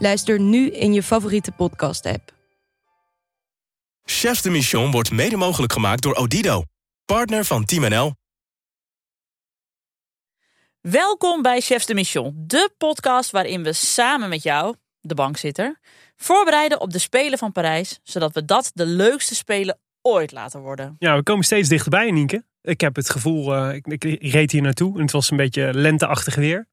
Luister nu in je favoriete podcast-app. Chefs de Mission wordt mede mogelijk gemaakt door Odido, partner van Team NL. Welkom bij Chefs de Mission, de podcast waarin we samen met jou, de bankzitter, voorbereiden op de Spelen van Parijs, zodat we dat de leukste Spelen ooit laten worden. Ja, we komen steeds dichterbij, Nienke. Ik heb het gevoel, uh, ik, ik, reed hier naartoe en het was een beetje lenteachtig weer.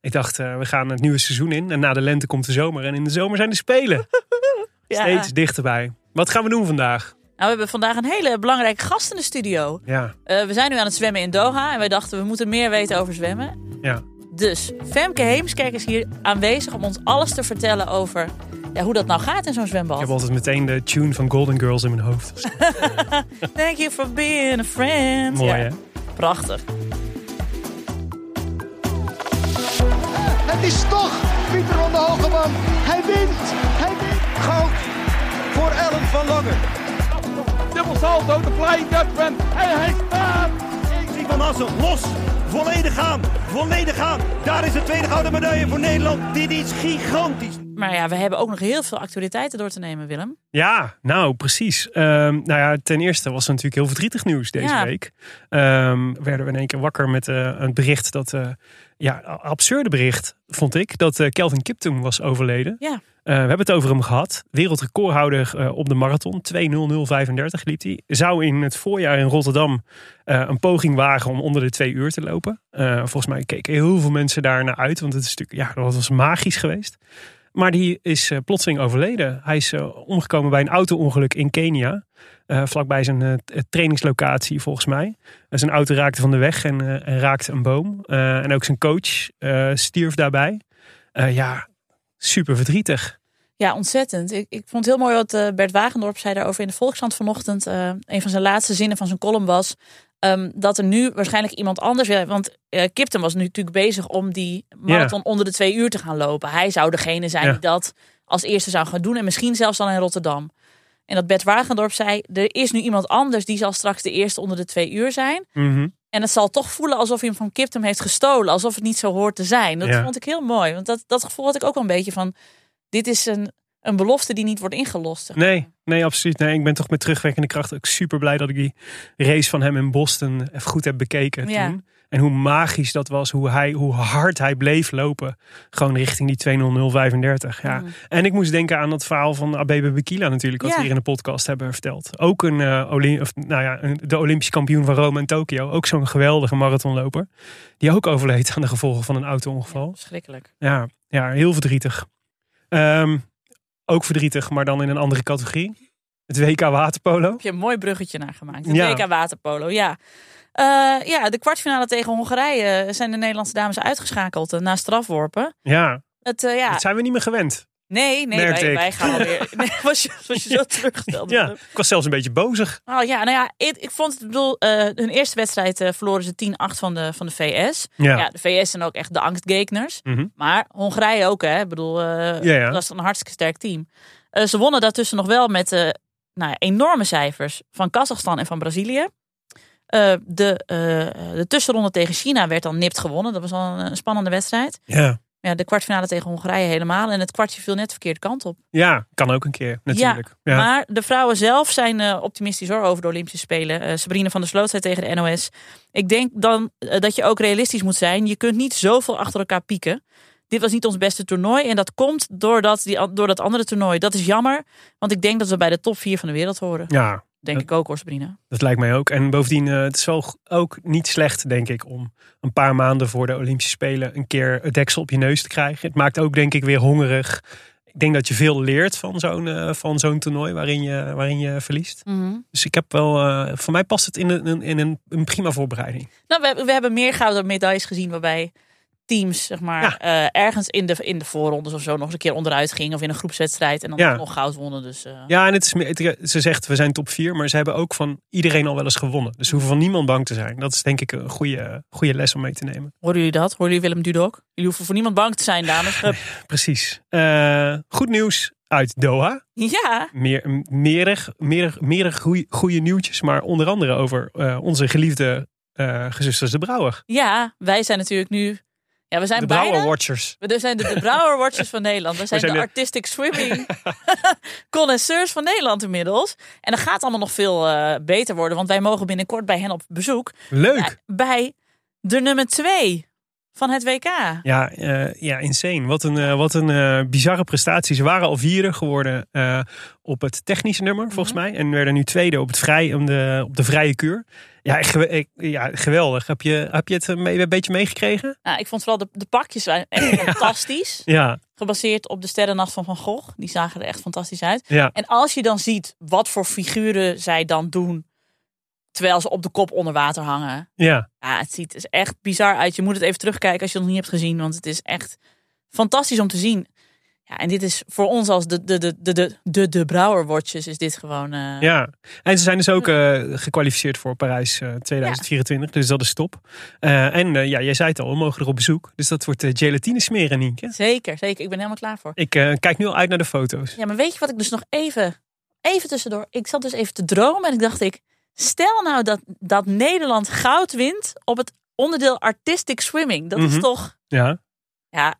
Ik dacht, uh, we gaan het nieuwe seizoen in en na de lente komt de zomer en in de zomer zijn de Spelen. ja. Steeds dichterbij. Wat gaan we doen vandaag? Nou, we hebben vandaag een hele belangrijke gast in de studio. Ja. Uh, we zijn nu aan het zwemmen in Doha en wij dachten, we moeten meer weten over zwemmen. Ja. Dus Femke Heemskerk is hier aanwezig om ons alles te vertellen over ja, hoe dat nou gaat in zo'n zwembad. Ik heb altijd meteen de tune van Golden Girls in mijn hoofd. Thank you for being a friend. Mooi hè? Prachtig. Is toch Pieter van de Hogeman. Hij wint. Hij wint. Goud voor Ellen van Lange. Dubbel salto, de flying Dutchman. En hij staat. Zie van Assen, los. Volledig gaan. Volledig gaan. Daar is de tweede gouden medaille voor Nederland. Dit is gigantisch. Maar ja, we hebben ook nog heel veel actualiteiten door te nemen, Willem. Ja, nou precies. Um, nou ja, ten eerste was er natuurlijk heel verdrietig nieuws deze Ja. week. Um, werden we in één keer wakker met uh, een bericht dat, uh, ja, absurde bericht vond ik, dat uh, Kelvin Kiptum was overleden. Ja. Uh, we hebben het over hem gehad. Wereldrecordhouder uh, op de marathon. 2.0035 liep hij. Zou in het voorjaar in Rotterdam uh, een poging wagen om onder de twee uur te lopen. Volgens mij keken heel veel mensen daar naar uit. Want het is natuurlijk, ja, dat was magisch geweest. Maar die is uh, plotseling overleden. Hij is uh, omgekomen bij een auto-ongeluk in Kenia. Uh, vlakbij zijn trainingslocatie volgens mij. zijn auto raakte van de weg en, en raakte een boom. en ook zijn coach stierf daarbij. ja, super verdrietig. Ja, ontzettend. Ik, ik vond het heel mooi wat Bert Wagendorp zei daarover in de Volkskrant vanochtend. Een van zijn laatste zinnen van zijn column was... Um, dat er nu waarschijnlijk iemand anders... Want uh, Kipton was nu natuurlijk bezig om die marathon onder de twee uur te gaan lopen. Hij zou degene zijn die dat als eerste zou gaan doen. En misschien zelfs dan in Rotterdam. En dat Bert Wagendorp zei... er is nu iemand anders die zal straks de eerste onder de twee uur zijn. Mm -hmm. En het zal toch voelen alsof hij hem van Kipton heeft gestolen. Alsof het niet zo hoort te zijn. Dat vond ik heel mooi. Want dat, dat gevoel had ik ook wel een beetje van... Dit is een, een belofte die niet wordt ingelost. Zeg. Nee, nee, absoluut. Nee, ik ben toch met terugwerkende kracht ook super blij dat ik die race van hem in Boston even goed heb bekeken ja. toen. En hoe magisch dat was, hoe, hij, hoe hard hij bleef lopen. Gewoon richting die 2.0035. Ja. Mm. En ik moest denken aan dat verhaal van Abebe Bikila natuurlijk, wat ja. we hier in de podcast hebben verteld. Ook een, uh, Olymp of, nou ja, een, de Olympisch kampioen van Rome en Tokio. Ook zo'n geweldige marathonloper. Die ook overleed aan de gevolgen van een auto-ongeval. Ja, verschrikkelijk. Ja, ja, heel verdrietig. Um, ook verdrietig, maar dan in een andere categorie. Het WK waterpolo. Heb je een mooi bruggetje naar gemaakt. Het Ja. WK waterpolo, ja. Eh, ja, de kwartfinale tegen Hongarije zijn de Nederlandse dames uitgeschakeld eh, na strafworpen. Ja, Het, eh, ja. dat zijn we niet meer gewend. Nee, nee, merkte wij, ik. wij gaan alweer. Nee, was, je, was je zo teruggesteld? Ja, ik was zelfs een beetje bozig. Oh ja, nou ja, ik, ik vond het, ik bedoel, eh, hun eerste wedstrijd eh, verloren ze 10-8 van de, van de VS. Ja. de VS zijn ook echt de angstgegners. Mhm. Maar Hongarije ook, hè. Ik bedoel, eh, Ja, ja. dat is een hartstikke sterk team. Ze wonnen daartussen nog wel met nou, enorme cijfers van Kazachstan en van Brazilië. De, de tussenronde tegen China werd dan nipt gewonnen. Dat was al een, een spannende wedstrijd. Ja. Ja, de kwartfinale tegen Hongarije helemaal. En het kwartje viel net de verkeerde kant op. ja, kan ook een keer natuurlijk. Ja, Maar de vrouwen zelf zijn eh, optimistisch hoor over de Olympische Spelen. Eh Sabrine van der Sloot zei tegen de NOS. Ik denk dan eh, dat je ook realistisch moet zijn. Je kunt niet zoveel achter elkaar pieken. Dit was niet ons beste toernooi. En dat komt doordat die, door dat andere toernooi. Dat is jammer. Want ik denk dat we bij de top 4 van de wereld horen. ja, Denk ik ook hoor, Sabrina. dat lijkt mij ook. En bovendien, eh, het is wel ook niet slecht, denk ik, om een paar maanden voor de Olympische Spelen een keer het deksel op je neus te krijgen. Het maakt ook, denk ik, weer hongerig. Ik denk dat je veel leert van zo'n eh, van zo'n toernooi waarin je, waarin je verliest. Dus ik heb wel, eh, voor mij past het in een, in een, een prima voorbereiding. Nou, we, we hebben meer gouden medailles gezien waarbij teams, zeg maar, Ja. eh, ergens in de, in de voorrondes of zo nog eens een keer onderuit gingen. Of in een groepswedstrijd en dan Ja. nog goud wonnen. Dus eh, Ja, en het is, het- ze zegt we zijn top 4, maar ze hebben ook van iedereen al wel eens gewonnen. Dus ze hoeven van niemand bang te zijn. Dat is denk ik een goede, goede les om mee te nemen. horen jullie dat? Horen jullie Willem Dudok? Jullie hoeven voor niemand bang te zijn, dames. Precies. Eh, goed nieuws uit Doha. ja, Meer, meerig, meerig, goede nieuwtjes, maar onder andere over onze geliefde gezusters de Brouwer. ja, wij zijn natuurlijk nu... Ja, we zijn De bijna... Brouwer Watchers. We zijn de, de Brouwer Watchers van Nederland. We zijn, zijn de de- artistic swimming connoisseurs van Nederland inmiddels. En dat gaat allemaal nog veel eh, beter worden. Want wij mogen binnenkort bij hen op bezoek. Leuk. Bij de nummer twee van het WK. Ja, eh, ja insane. Wat een, eh, wat een eh, bizarre prestatie. Ze waren al vierde geworden op het technische nummer, volgens Mhm. mij. En werden nu tweede op, het vrij, om de, op de vrije kuur. Ja, ik- ja geweldig. Heb je, heb je het een, beetje meegekregen? Nou, ik vond vooral de, de pakjes waren echt fantastisch. Ja, Gebaseerd op de Sterrennacht van Van Gogh. Die zagen er echt fantastisch uit. ja. En als je dan ziet wat voor figuren zij dan doen. Terwijl ze op de kop onder water hangen. ja. Ja, het ziet er echt bizar uit. Je moet het even terugkijken als je het nog niet hebt gezien. Want het is echt fantastisch om te zien. Ja, en dit is voor ons als de, de, de, de, de, de, de Brouwer Watches is dit gewoon... eh, Ja, en ze zijn dus ook eh, gekwalificeerd voor Parijs eh, 2024. Dus dat is top. Eh, en ja, jij zei het al, we mogen er op bezoek. Dus dat wordt uh, gelatine smeren, Nienke. Zeker, zeker. Ik ben helemaal klaar voor. Ik kijk nu al uit naar de foto's. Ja, maar weet je wat ik dus nog even, even tussendoor... Ik zat dus even te dromen en ik dacht ik... Stel nou dat, dat Nederland goud wint op het onderdeel artistic swimming. Dat Mhm. is toch... Ja. Ja,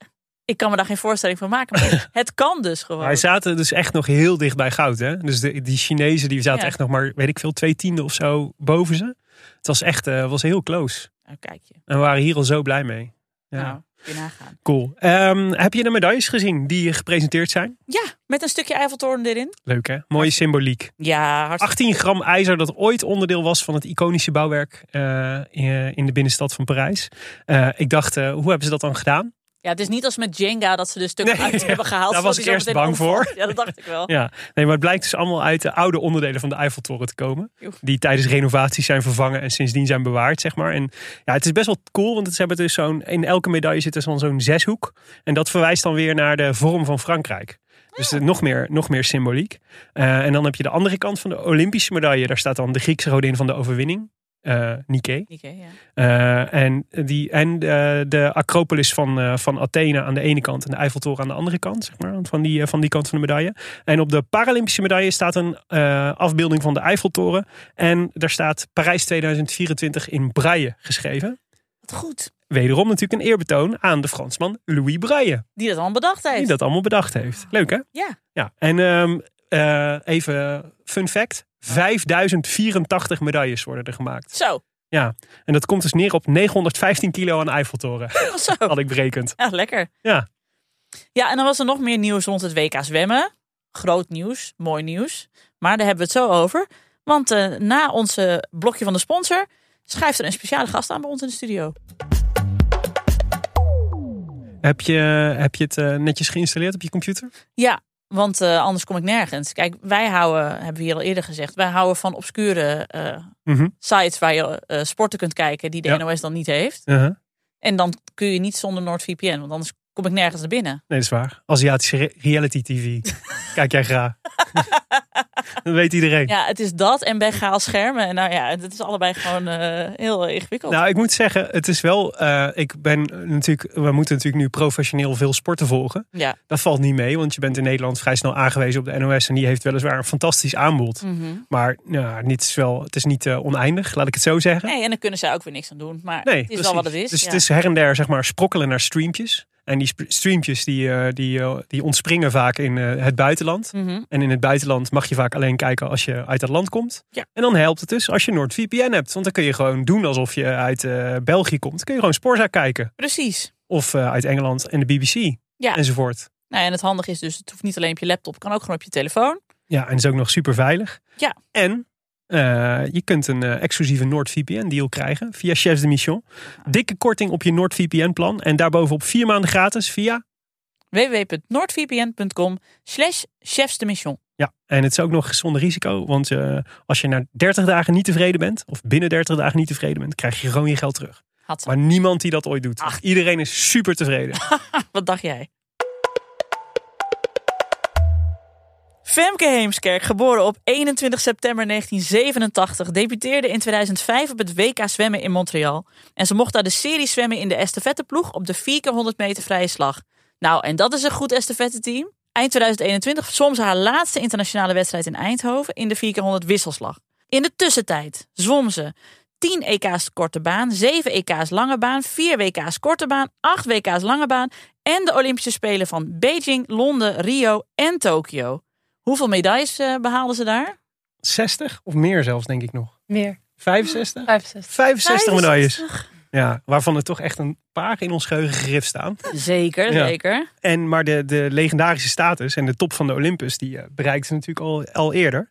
ik kan me daar geen voorstelling van maken. Maar het kan dus gewoon. Hij zaten dus echt nog heel dicht bij goud. Hè? Dus de, die Chinezen die zaten Ja. echt nog maar, weet ik veel, twee tienden of zo boven ze. Het was echt eh, was heel close. Nou, kijk je. En we waren hier al zo blij mee. Ja, Nou, nagaan. cool. Ehm, heb je de medailles gezien die gepresenteerd zijn? Ja, met een stukje Eiffeltoren erin. Leuk hè? Mooie symboliek. Ja, hartstikke 18 gram ijzer dat ooit onderdeel was van het iconische bouwwerk eh, in, in de binnenstad van Parijs. Eh, ik dacht, eh, hoe hebben ze dat dan gedaan? Ja, het is niet als met Jenga dat ze de stukken Nee, uit hebben gehaald. daar was ik eerst bang voor. Ja, dat dacht ik wel. Ja, nee, maar het blijkt dus allemaal uit de oude onderdelen van de Eiffeltoren te komen. Die tijdens renovaties zijn vervangen en sindsdien zijn bewaard, zeg maar. En ja, het is best wel cool, want ze hebben dus zo'n, in elke medaille zit er zo'n zo'n zeshoek. En dat verwijst dan weer naar de vorm van Frankrijk. Dus eh, nog, meer, nog meer symboliek. Eh, en dan heb je de andere kant van de Olympische medaille. Daar staat dan de Griekse godin van de overwinning. Eh Nike. Nike, ja. Eh, en die, en eh, de Acropolis van, van Athene aan de ene kant en de Eiffeltoren aan de andere kant, zeg maar, van die, van die kant van de medaille. En op de Paralympische medaille staat een afbeelding van de Eiffeltoren. En daar staat Parijs 2024 in braille geschreven. Wat goed. Wederom natuurlijk een eerbetoon aan de Fransman Louis Braille, Die dat allemaal bedacht heeft. die dat allemaal bedacht heeft. Leuk hè? Ja. Ja, en ehm, eh, even fun fact: 5084 medailles worden er gemaakt. Zo. En dat komt dus neer op 915 kilo aan Eiffeltoren. Zo. Had ik berekend. Ja, lekker. Ja. Ja, en dan was er nog meer nieuws rond het WK zwemmen. Groot nieuws, mooi nieuws. Maar daar hebben we het zo over. Want eh, na onze blokje van de sponsor schuift er een speciale gast aan bij ons in de studio. Heb je, heb je het eh, netjes geïnstalleerd op je computer? Ja, want eh, anders kom ik nergens. Kijk, wij houden, hebben we hier al eerder gezegd, wij houden van obscure eh, Mhm. sites waar je eh, sporten kunt kijken die de Ja. NOS dan niet heeft. Uh-huh. En dan kun je niet zonder NordVPN, want anders kom ik nergens naar binnen. Nee, dat is waar. Aziatische re- reality TV. Kijk jij graag. dat weet iedereen. Ja, het is dat en Bengaal schermen. En nou ja, het is allebei gewoon eh, heel ingewikkeld. Nou, ik moet zeggen, het is wel. eh, ik ben natuurlijk. We moeten natuurlijk nu professioneel veel sporten volgen. ja. Dat valt niet mee, want je bent in Nederland vrij snel aangewezen op de NOS. En die heeft weliswaar een fantastisch aanbod. Mhm. Maar nou, dit is wel, het is niet eh, oneindig, laat ik het zo zeggen. Nee, en dan kunnen zij ook weer niks aan doen. Maar Nee, het is precies. wel wat het is. Dus ja. het is her en der zeg maar sprokkelen naar streampjes. En die streampjes die, eh, die, eh, die ontspringen vaak in eh, het buitenland. Mhm. En in het buitenland mag je vaak alleen kijken als je uit dat land komt. Ja. En dan helpt het dus als je NordVPN hebt. Want dan kun je gewoon doen alsof je uit België komt. Dan kun je gewoon Sporza kijken. Precies. Of uit Engeland en de BBC. Ja. Enzovoort. Nou, en het handige is dus, het hoeft niet alleen op je laptop, het kan ook gewoon op je telefoon. Ja, en het is ook nog super veilig. Ja. En eh, je kunt een eh, exclusieve NordVPN deal krijgen via Chefs de Mission. Dikke korting op je NordVPN plan. En daarbovenop vier maanden gratis via... www.noordvpn.com slash chefs de mission. Ja, en het is ook nog zonder risico. Want eh, als je na 30 dagen niet tevreden bent, of binnen 30 dagen niet tevreden bent, krijg je gewoon je geld terug. Maar niemand die dat ooit doet. Ach. Iedereen is super tevreden. Wat dacht jij? Femke Heemskerk, geboren op 21 september 1987, debuteerde in 2005 op het WK zwemmen in Montreal. En ze mocht daar de serie zwemmen in de estafetteploeg op de 4x100 meter vrije slag. Nou, en dat is een goed estafette-team. Eind 2021 zwom ze haar laatste internationale wedstrijd in Eindhoven in de 4x100 wisselslag. In de tussentijd zwom ze 10 EK's korte baan, 7 EK's lange baan, 4 WK's korte baan, 8 WK's lange baan en de Olympische Spelen van Beijing, Londen, Rio en Tokio. Hoeveel medailles eh, behaalden ze daar? 60 of meer zelfs, denk ik nog. Meer. 65? 65. 65 medailles. Ja, waarvan er toch echt een paar in ons geheugen gegrift staan. Zeker, Ja. zeker. En, maar de, de legendarische status en de top van de Olympus, die eh, bereikte ze natuurlijk al, al eerder.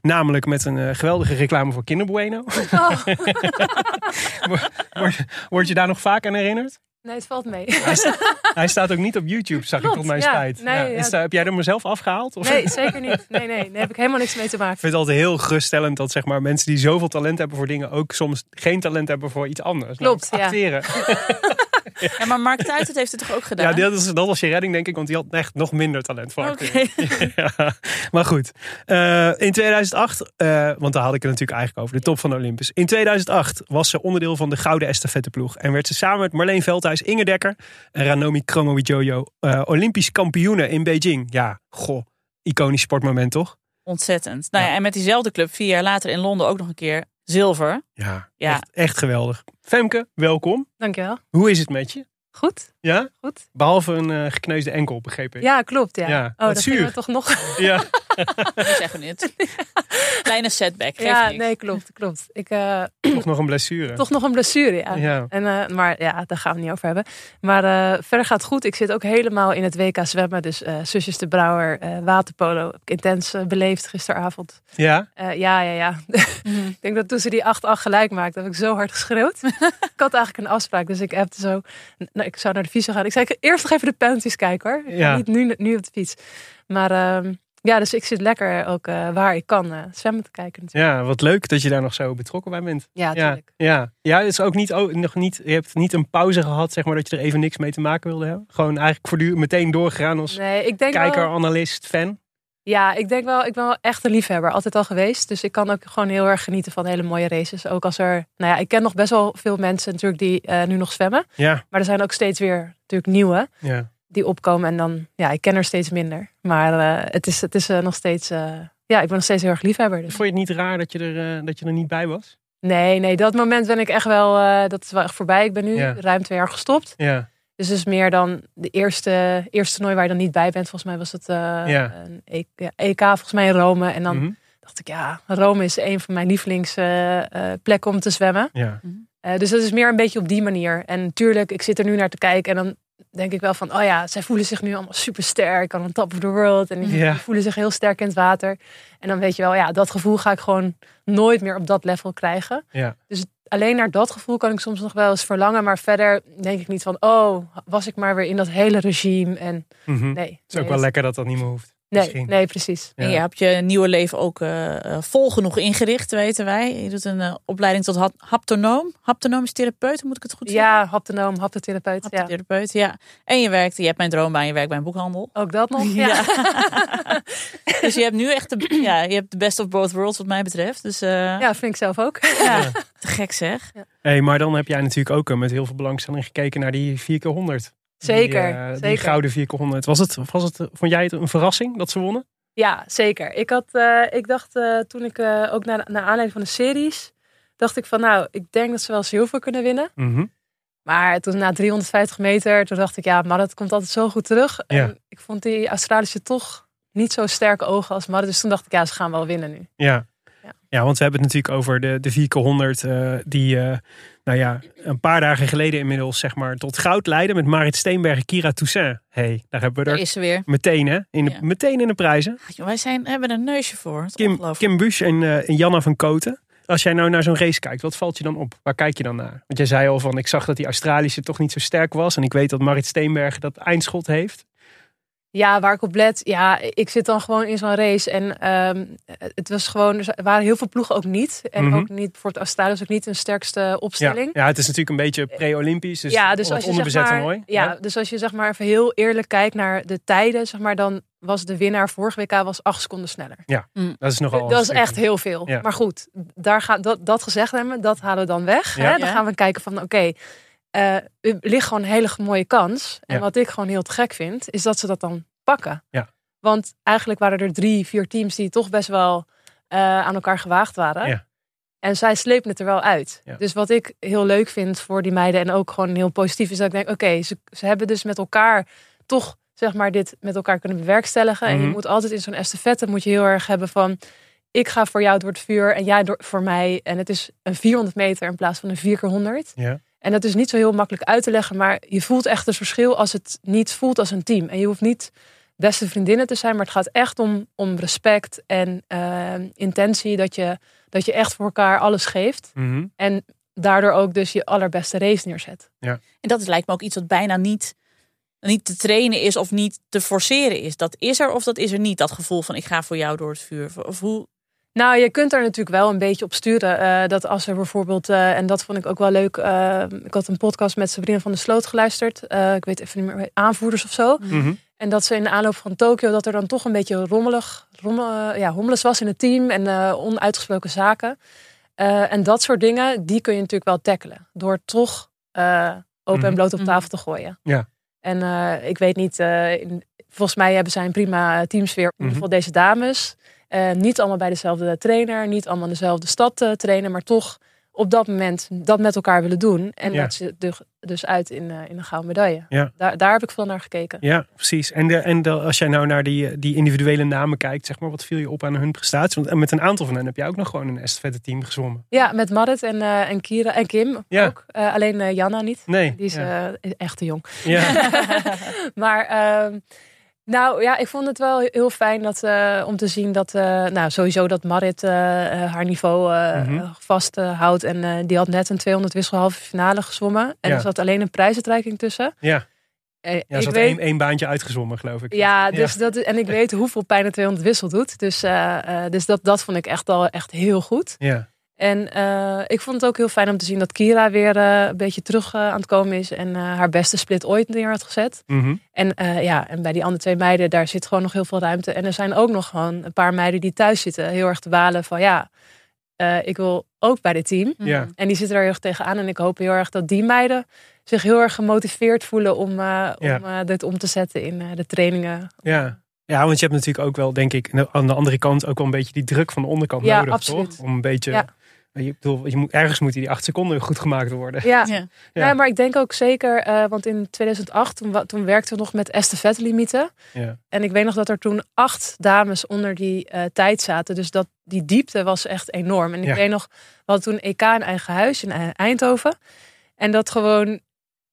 Namelijk met een eh, geweldige reclame voor Kinder Bueno. Oh. Word, word- word je daar nog vaak aan herinnerd? Nee, het valt mee. Hij, sta- hij staat ook niet op YouTube, zag Klopt, ik tot mijn ja. spijt. Nee, Is ja. daar- heb jij er maar zelf afgehaald? Of? Nee, zeker niet. Nee, nee, daar heb ik helemaal niks mee te maken. Ik vind het altijd heel geruststellend dat zeg maar, mensen die zoveel talent hebben voor dingen ook soms geen talent hebben voor iets anders. Klopt, Namelijk ja. acteren. Ja, maar Mark Tuitert heeft het toch ook gedaan? Ja, dat, is, dat was je redding denk ik, want die had echt nog minder talent voor ja, maar goed. Eh, in 2008, eh, want daar had ik het natuurlijk eigenlijk over, de top van de Olympus. In 2008 was ze onderdeel van de Gouden Estafetteploeg. En werd ze samen met Marleen Veldhuis, Inge Dekker en Ranomi Kromowidjojo eh Olympisch kampioene in Beijing. Ja, goh, iconisch sportmoment toch? Ontzettend. Nou ja, Ja. en met diezelfde club vier jaar later in Londen ook nog een keer zilver. Ja, Ja. Echt, echt geweldig. Femke, welkom. Dankjewel. Hoe is het met je? Goed, Ja? goed. Behalve een eh, gekneusde enkel, begreep ik. Ja, klopt. Ja. Ja, oh, dat zuur. we toch nog. Ja. Dat zeggen we niet. Kleine setback, geeft ja, niks. nee, klopt, klopt. Ik eh Toch nog een blessure. toch nog een blessure, ja. Ja. En, eh, maar ja, daar gaan we het niet over hebben. Maar eh, verder gaat het goed. Ik zit ook helemaal in het WK zwemmen. Dus eh zusjes de Brouwer, eh, waterpolo. Intens beleefd gisteravond. Ja? Eh, ja, ja, ja. Mhm. ik denk dat toen ze die 8-8 gelijk maakte, heb ik zo hard geschreeuwd. ik had eigenlijk een afspraak, dus ik heb zo. Nou, ik zou naar de fiets gaan. Ik zei, ik eerst nog even de penalties kijken hoor. Ik ga Ja. Niet nu, nu op de fiets. Maar ehm, ja, dus ik zit lekker ook eh, waar ik kan eh, zwemmen te kijken. natuurlijk. Ja, wat leuk dat je daar nog zo betrokken bij bent. Ja, Ja, natuurlijk. ja. ja het is ook niet, oh, nog niet, je hebt niet een pauze gehad, zeg maar, dat je er even niks mee te maken wilde hebben. Gewoon eigenlijk voortdurend meteen doorgegaan als Nee, ik denk kijker, wel, analist, fan. ja, ik denk wel, ik ben wel echt een liefhebber, altijd al geweest. Dus ik kan ook gewoon heel erg genieten van hele mooie races. Ook als er, nou ja, ik ken nog best wel veel mensen natuurlijk die eh, nu nog zwemmen. Ja, Maar er zijn ook steeds weer natuurlijk nieuwe. ja. Die opkomen. En dan, ja, ik ken er steeds minder. Maar eh, het is, het is eh, nog steeds, eh, ja, ik ben nog steeds heel erg liefhebber. Dus. Vond je het niet raar dat je er, eh, dat je er niet bij was? Nee, nee, dat moment ben ik echt wel, eh, dat is wel echt voorbij. Ik ben nu Ja. ruim twee jaar gestopt. Ja, Dus het is meer dan de eerste, eerste toernooi waar je dan niet bij bent. Volgens mij was het eh, Ja. een E- ja, EK, volgens mij in Rome. En dan Mhm. dacht ik, ja, Rome is een van mijn lievelingsplekken om te zwemmen. ja. Eh, dus dat is meer een beetje op die manier. En natuurlijk, ik zit er nu naar te kijken en dan denk ik wel van, oh ja, zij voelen zich nu allemaal super sterk on top of the world. En die voelen zich heel sterk in het water. En dan weet je wel, ja, dat gevoel ga ik gewoon nooit meer op dat level krijgen. Dus alleen naar dat gevoel kan ik soms nog wel eens verlangen. Maar verder denk ik niet van, oh, was ik maar weer in dat hele regime. En Mhm. nee. Het is nee, ook wel lekker dat dat niet meer hoeft. Nee, misschien. nee, precies. En je hebt je nieuwe leven ook eh, eh, vol genoeg ingericht, weten wij. Je doet een eh, opleiding tot hap- haptonoom. Haptonomisch therapeut, moet ik het goed zeggen? Ja, haptonoom, haptotherapeut. Ja. Haptotherapeut, ja. En je werkt, je hebt mijn droombaan, je werkt bij een boekhandel. Ook dat nog. Ja. Ja. dus je hebt nu echt de, ja, je hebt de best of both worlds wat mij betreft. Dus eh, ja, vind ik zelf ook. ja, te gek zeg. Hey, maar dan heb jij natuurlijk ook met heel veel belangstelling gekeken naar die 4x100. Zeker, Die, eh, die gouden 4x100. Was het, was het, vond jij het een verrassing dat ze wonnen? Ja, zeker. Ik, had, eh, ik dacht eh, toen ik ook naar, naar aanleiding van de series, dacht ik van nou, ik denk dat ze wel zilver kunnen winnen. Mhm. Maar toen na 350 meter, toen dacht ik ja, maar dat komt altijd zo goed terug. Ja. En ik vond die Australische toch niet zo sterke ogen als Madden. Dus toen dacht ik ja, ze gaan wel winnen nu. Ja. Ja. ja, want we hebben het natuurlijk over de, de 4x100 eh, die nou ja, een paar dagen geleden inmiddels zeg maar, tot goud leiden met Marit Steenberg en Kira Toussaint. hey, daar hebben we Daar er is ze weer. meteen, hè? In de, Ja. Meteen in de prijzen. Ah, Wij zijn, hebben een neusje voor. Kim. Kim Busch en, en Janna van Koten. Als jij nou naar zo'n race kijkt, wat valt je dan op? Waar kijk je dan naar? Want jij zei al van, ik zag dat die Australische toch niet zo sterk was. En ik weet dat Marit Steenberg dat eindschot heeft. Ja, waar ik op let. Ja, ik zit dan gewoon in zo'n race. En ehm, het was gewoon. Er waren heel veel ploegen ook niet. En Mhm. ook niet voor het Australië ook niet een sterkste Ja, opstelling. ja, het is natuurlijk een beetje pre-Olympisch. Dus ja, dus als je zeg maar, toernooi. ja, dus als je zeg maar even heel eerlijk kijkt naar de tijden, zeg maar, dan was de winnaar vorige WK was acht seconden sneller. dat is nogal. dat is echt heel veel. Ja. Maar goed, daar gaat dat, dat gezegd hebben, dat halen we dan weg. Ja. Hè? Dan Ja. gaan we kijken van, oké, er ligt gewoon een hele mooie kans. En Ja. wat ik gewoon heel te gek vind, is dat ze dat dan pakken. Ja. Want eigenlijk waren er drie, vier teams die toch best wel eh, aan elkaar gewaagd waren. Ja. En zij slepen het er wel uit. Ja. Dus wat ik heel leuk vind voor die meiden en ook gewoon heel positief is dat ik denk, oké, ze, ze hebben dus met elkaar toch zeg maar dit met elkaar kunnen bewerkstelligen. En je Mhm. moet altijd in zo'n estafette moet je heel erg hebben van, ik ga voor jou door het vuur en jij door, voor mij. En het is een 400 meter in plaats van een 4 keer 100. Ja. En dat is niet zo heel makkelijk uit te leggen, maar je voelt echt het verschil als het niet voelt als een team. En je hoeft niet beste vriendinnen te zijn, maar het gaat echt om, om respect en eh, intentie. Dat je, dat je echt voor elkaar alles geeft. Mhm. En daardoor ook dus je allerbeste race neerzet. En dat is, lijkt me ook iets wat bijna niet, niet te trainen is of niet te forceren is. Dat is er of dat is er niet. Dat gevoel van ik ga voor jou door het vuur. Of hoe, Nou, je kunt er natuurlijk wel een beetje op sturen. eh, dat als er bijvoorbeeld, eh, en dat vond ik ook wel leuk. eh, ik had een podcast met Sabrina van der Sloot geluisterd. Eh, ik weet even niet meer, aanvoerders of zo. Mhm. En dat ze in de aanloop van Tokio, dat er dan toch een beetje rommelig, rommel, ja, hommeles was in het team en eh, onuitgesproken zaken. Eh, en dat soort dingen, die kun je natuurlijk wel tackelen. Door toch eh, open Mhm. en bloot op Mhm. tafel te gooien. Ja. En eh, ik weet niet, eh, in- volgens mij hebben zij een prima teamsfeer. In Mhm. ieder geval deze dames. Eh, niet allemaal bij dezelfde trainer, niet allemaal in dezelfde stad eh, trainen, maar toch op dat moment dat met elkaar willen doen. En Ja. dat ze dus- uit in, eh, in een gouden medaille. Ja. Daar, daar heb ik veel naar gekeken. Ja, precies. En, de, en de, als jij nou naar die, die individuele namen kijkt, zeg maar, wat viel je op aan hun prestaties? Want met een aantal van hen heb jij ook nog gewoon een estafette team gezwommen. Ja, met Marit en, eh, en Kira en Kim Ja. ook. Eh, alleen eh, Janna niet. Nee. Die is ja. eh, echt te jong. ja. maar ehm, nou ja, ik vond het wel heel fijn dat, eh, om te zien dat, eh, nou sowieso dat Marit eh, haar niveau eh Mhm. vasthoudt. en die had net een 200 wissel halve finale gezwommen. En Ja. er zat alleen een prijsuitreiking tussen. ja. Ze had weet, één, één baantje uitgezwommen, geloof ik. ja, dus Dat, en ik weet hoeveel pijn een 200 wissel doet. Dus, dus dat, dat vond ik echt al echt heel goed. Ja. En eh, ik vond het ook heel fijn om te zien dat Kira weer eh, een beetje terug eh, aan het komen is. En eh, haar beste split ooit neer had gezet. Mhm. En, eh, ja, en bij die andere twee meiden, daar zit gewoon nog heel veel ruimte. En er zijn ook nog gewoon een paar meiden die thuis zitten. Heel erg te balen van ja, eh, ik wil ook bij dit team. ja. En die zitten er heel erg tegenaan. En ik hoop heel erg dat die meiden zich heel erg gemotiveerd voelen om, eh, om eh, dit om te zetten in eh, de trainingen. Ja. Ja, want je hebt natuurlijk ook wel, denk ik, aan de andere kant ook wel een beetje die druk van de onderkant Ja, nodig, absoluut. toch? Om een beetje, Ja. Je, bedoel, je moet, ergens moeten die acht seconden goed gemaakt worden. Ja, ja. Maar ik denk ook zeker, eh, want in 2008 toen, toen werkten we nog met estafette limieten. Ja. En ik weet nog dat er toen acht dames onder die eh, tijd zaten. Dus dat, die diepte was echt enorm. En ik Ja. weet nog, we hadden toen EK in eigen huis in eh, Eindhoven. En dat gewoon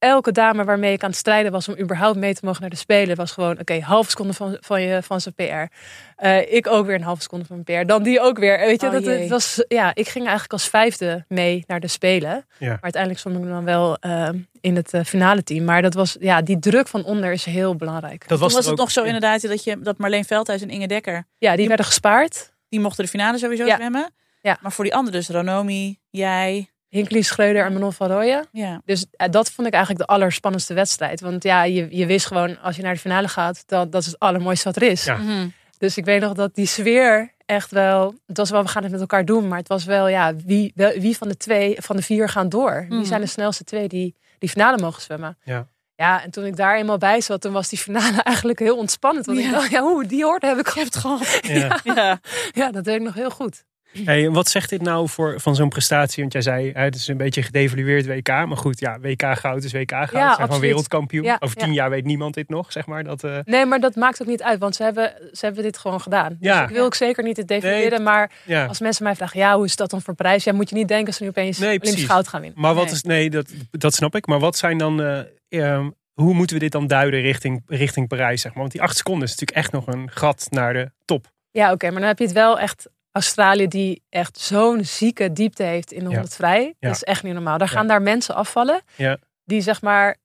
elke dame waarmee ik aan het strijden was om überhaupt mee te mogen naar de Spelen, was gewoon, oké, halve seconde van, van, je, van zijn PR. Eh, ik ook weer een halve seconde van mijn PR. Dan die ook weer. Weet je, Oh dat, het was, ja, ik ging eigenlijk als vijfde mee naar de Spelen. Ja. Maar uiteindelijk stond ik dan wel eh, in het eh, finale team. Maar dat was, ja, die druk van onder is heel belangrijk. Dat Toen was het ook- nog zo inderdaad dat, je, dat Marleen Veldhuis en Inge Dekker... Ja, die werden gespaard. die mochten de finale sowieso Ja. zwemmen. Ja. Maar voor die anderen dus Ranomi, jij... Hinkley Schreuder en Manon van Rooyen. Ja. Dus eh, dat vond ik eigenlijk de allerspannendste wedstrijd. Want ja, je, je wist gewoon, als je naar de finale gaat, dat, dat is het allermooiste wat er is. Ja. Mhm. Dus ik weet nog dat die sfeer echt wel... Het was wel, we gaan het met elkaar doen. Maar het was wel, ja, wie, wel- wie van de twee, van de vier gaan door? Mhm. Wie zijn de snelste twee die die finale mogen zwemmen? Ja. Ja, en toen ik daar eenmaal bij zat, toen was die finale eigenlijk heel ontspannend. Want Ja. ik dacht, ja, hoe, die hoorde heb ik gehad. Ja. Ja. Ja, dat weet ik nog heel goed. Hey, wat zegt dit nou voor, van zo'n prestatie? Want jij zei, het is een beetje gedevalueerd WK. Maar goed, ja, WK goud is WK goud. Ze zijn gewoon absoluut. wereldkampioen. Ja, Over ja. tien jaar weet niemand dit nog, zeg maar. Dat, eh, Nee, maar dat maakt ook niet uit, want ze hebben, ze hebben dit gewoon gedaan. Ja. Dus ik wil ook zeker niet het definiëren, Nee. maar ja. als mensen mij vragen, ja, hoe is dat dan voor prijs? Ja, moet je niet denken als ze nu opeens Nee, Olympisch goud gaan winnen. Maar wat Nee. is, nee, dat, dat snap ik. Maar wat zijn dan, eh, ehm, hoe moeten we dit dan duiden richting, richting Parijs, zeg maar? Want die acht seconden is natuurlijk echt nog een gat naar de top. Ja, oké, maar dan heb je het wel echt Australië die echt zo'n zieke diepte heeft in de Ja. 100 vrij. Ja. Dat is echt niet normaal. Daar Ja. gaan daar mensen afvallen Ja. die zeg maar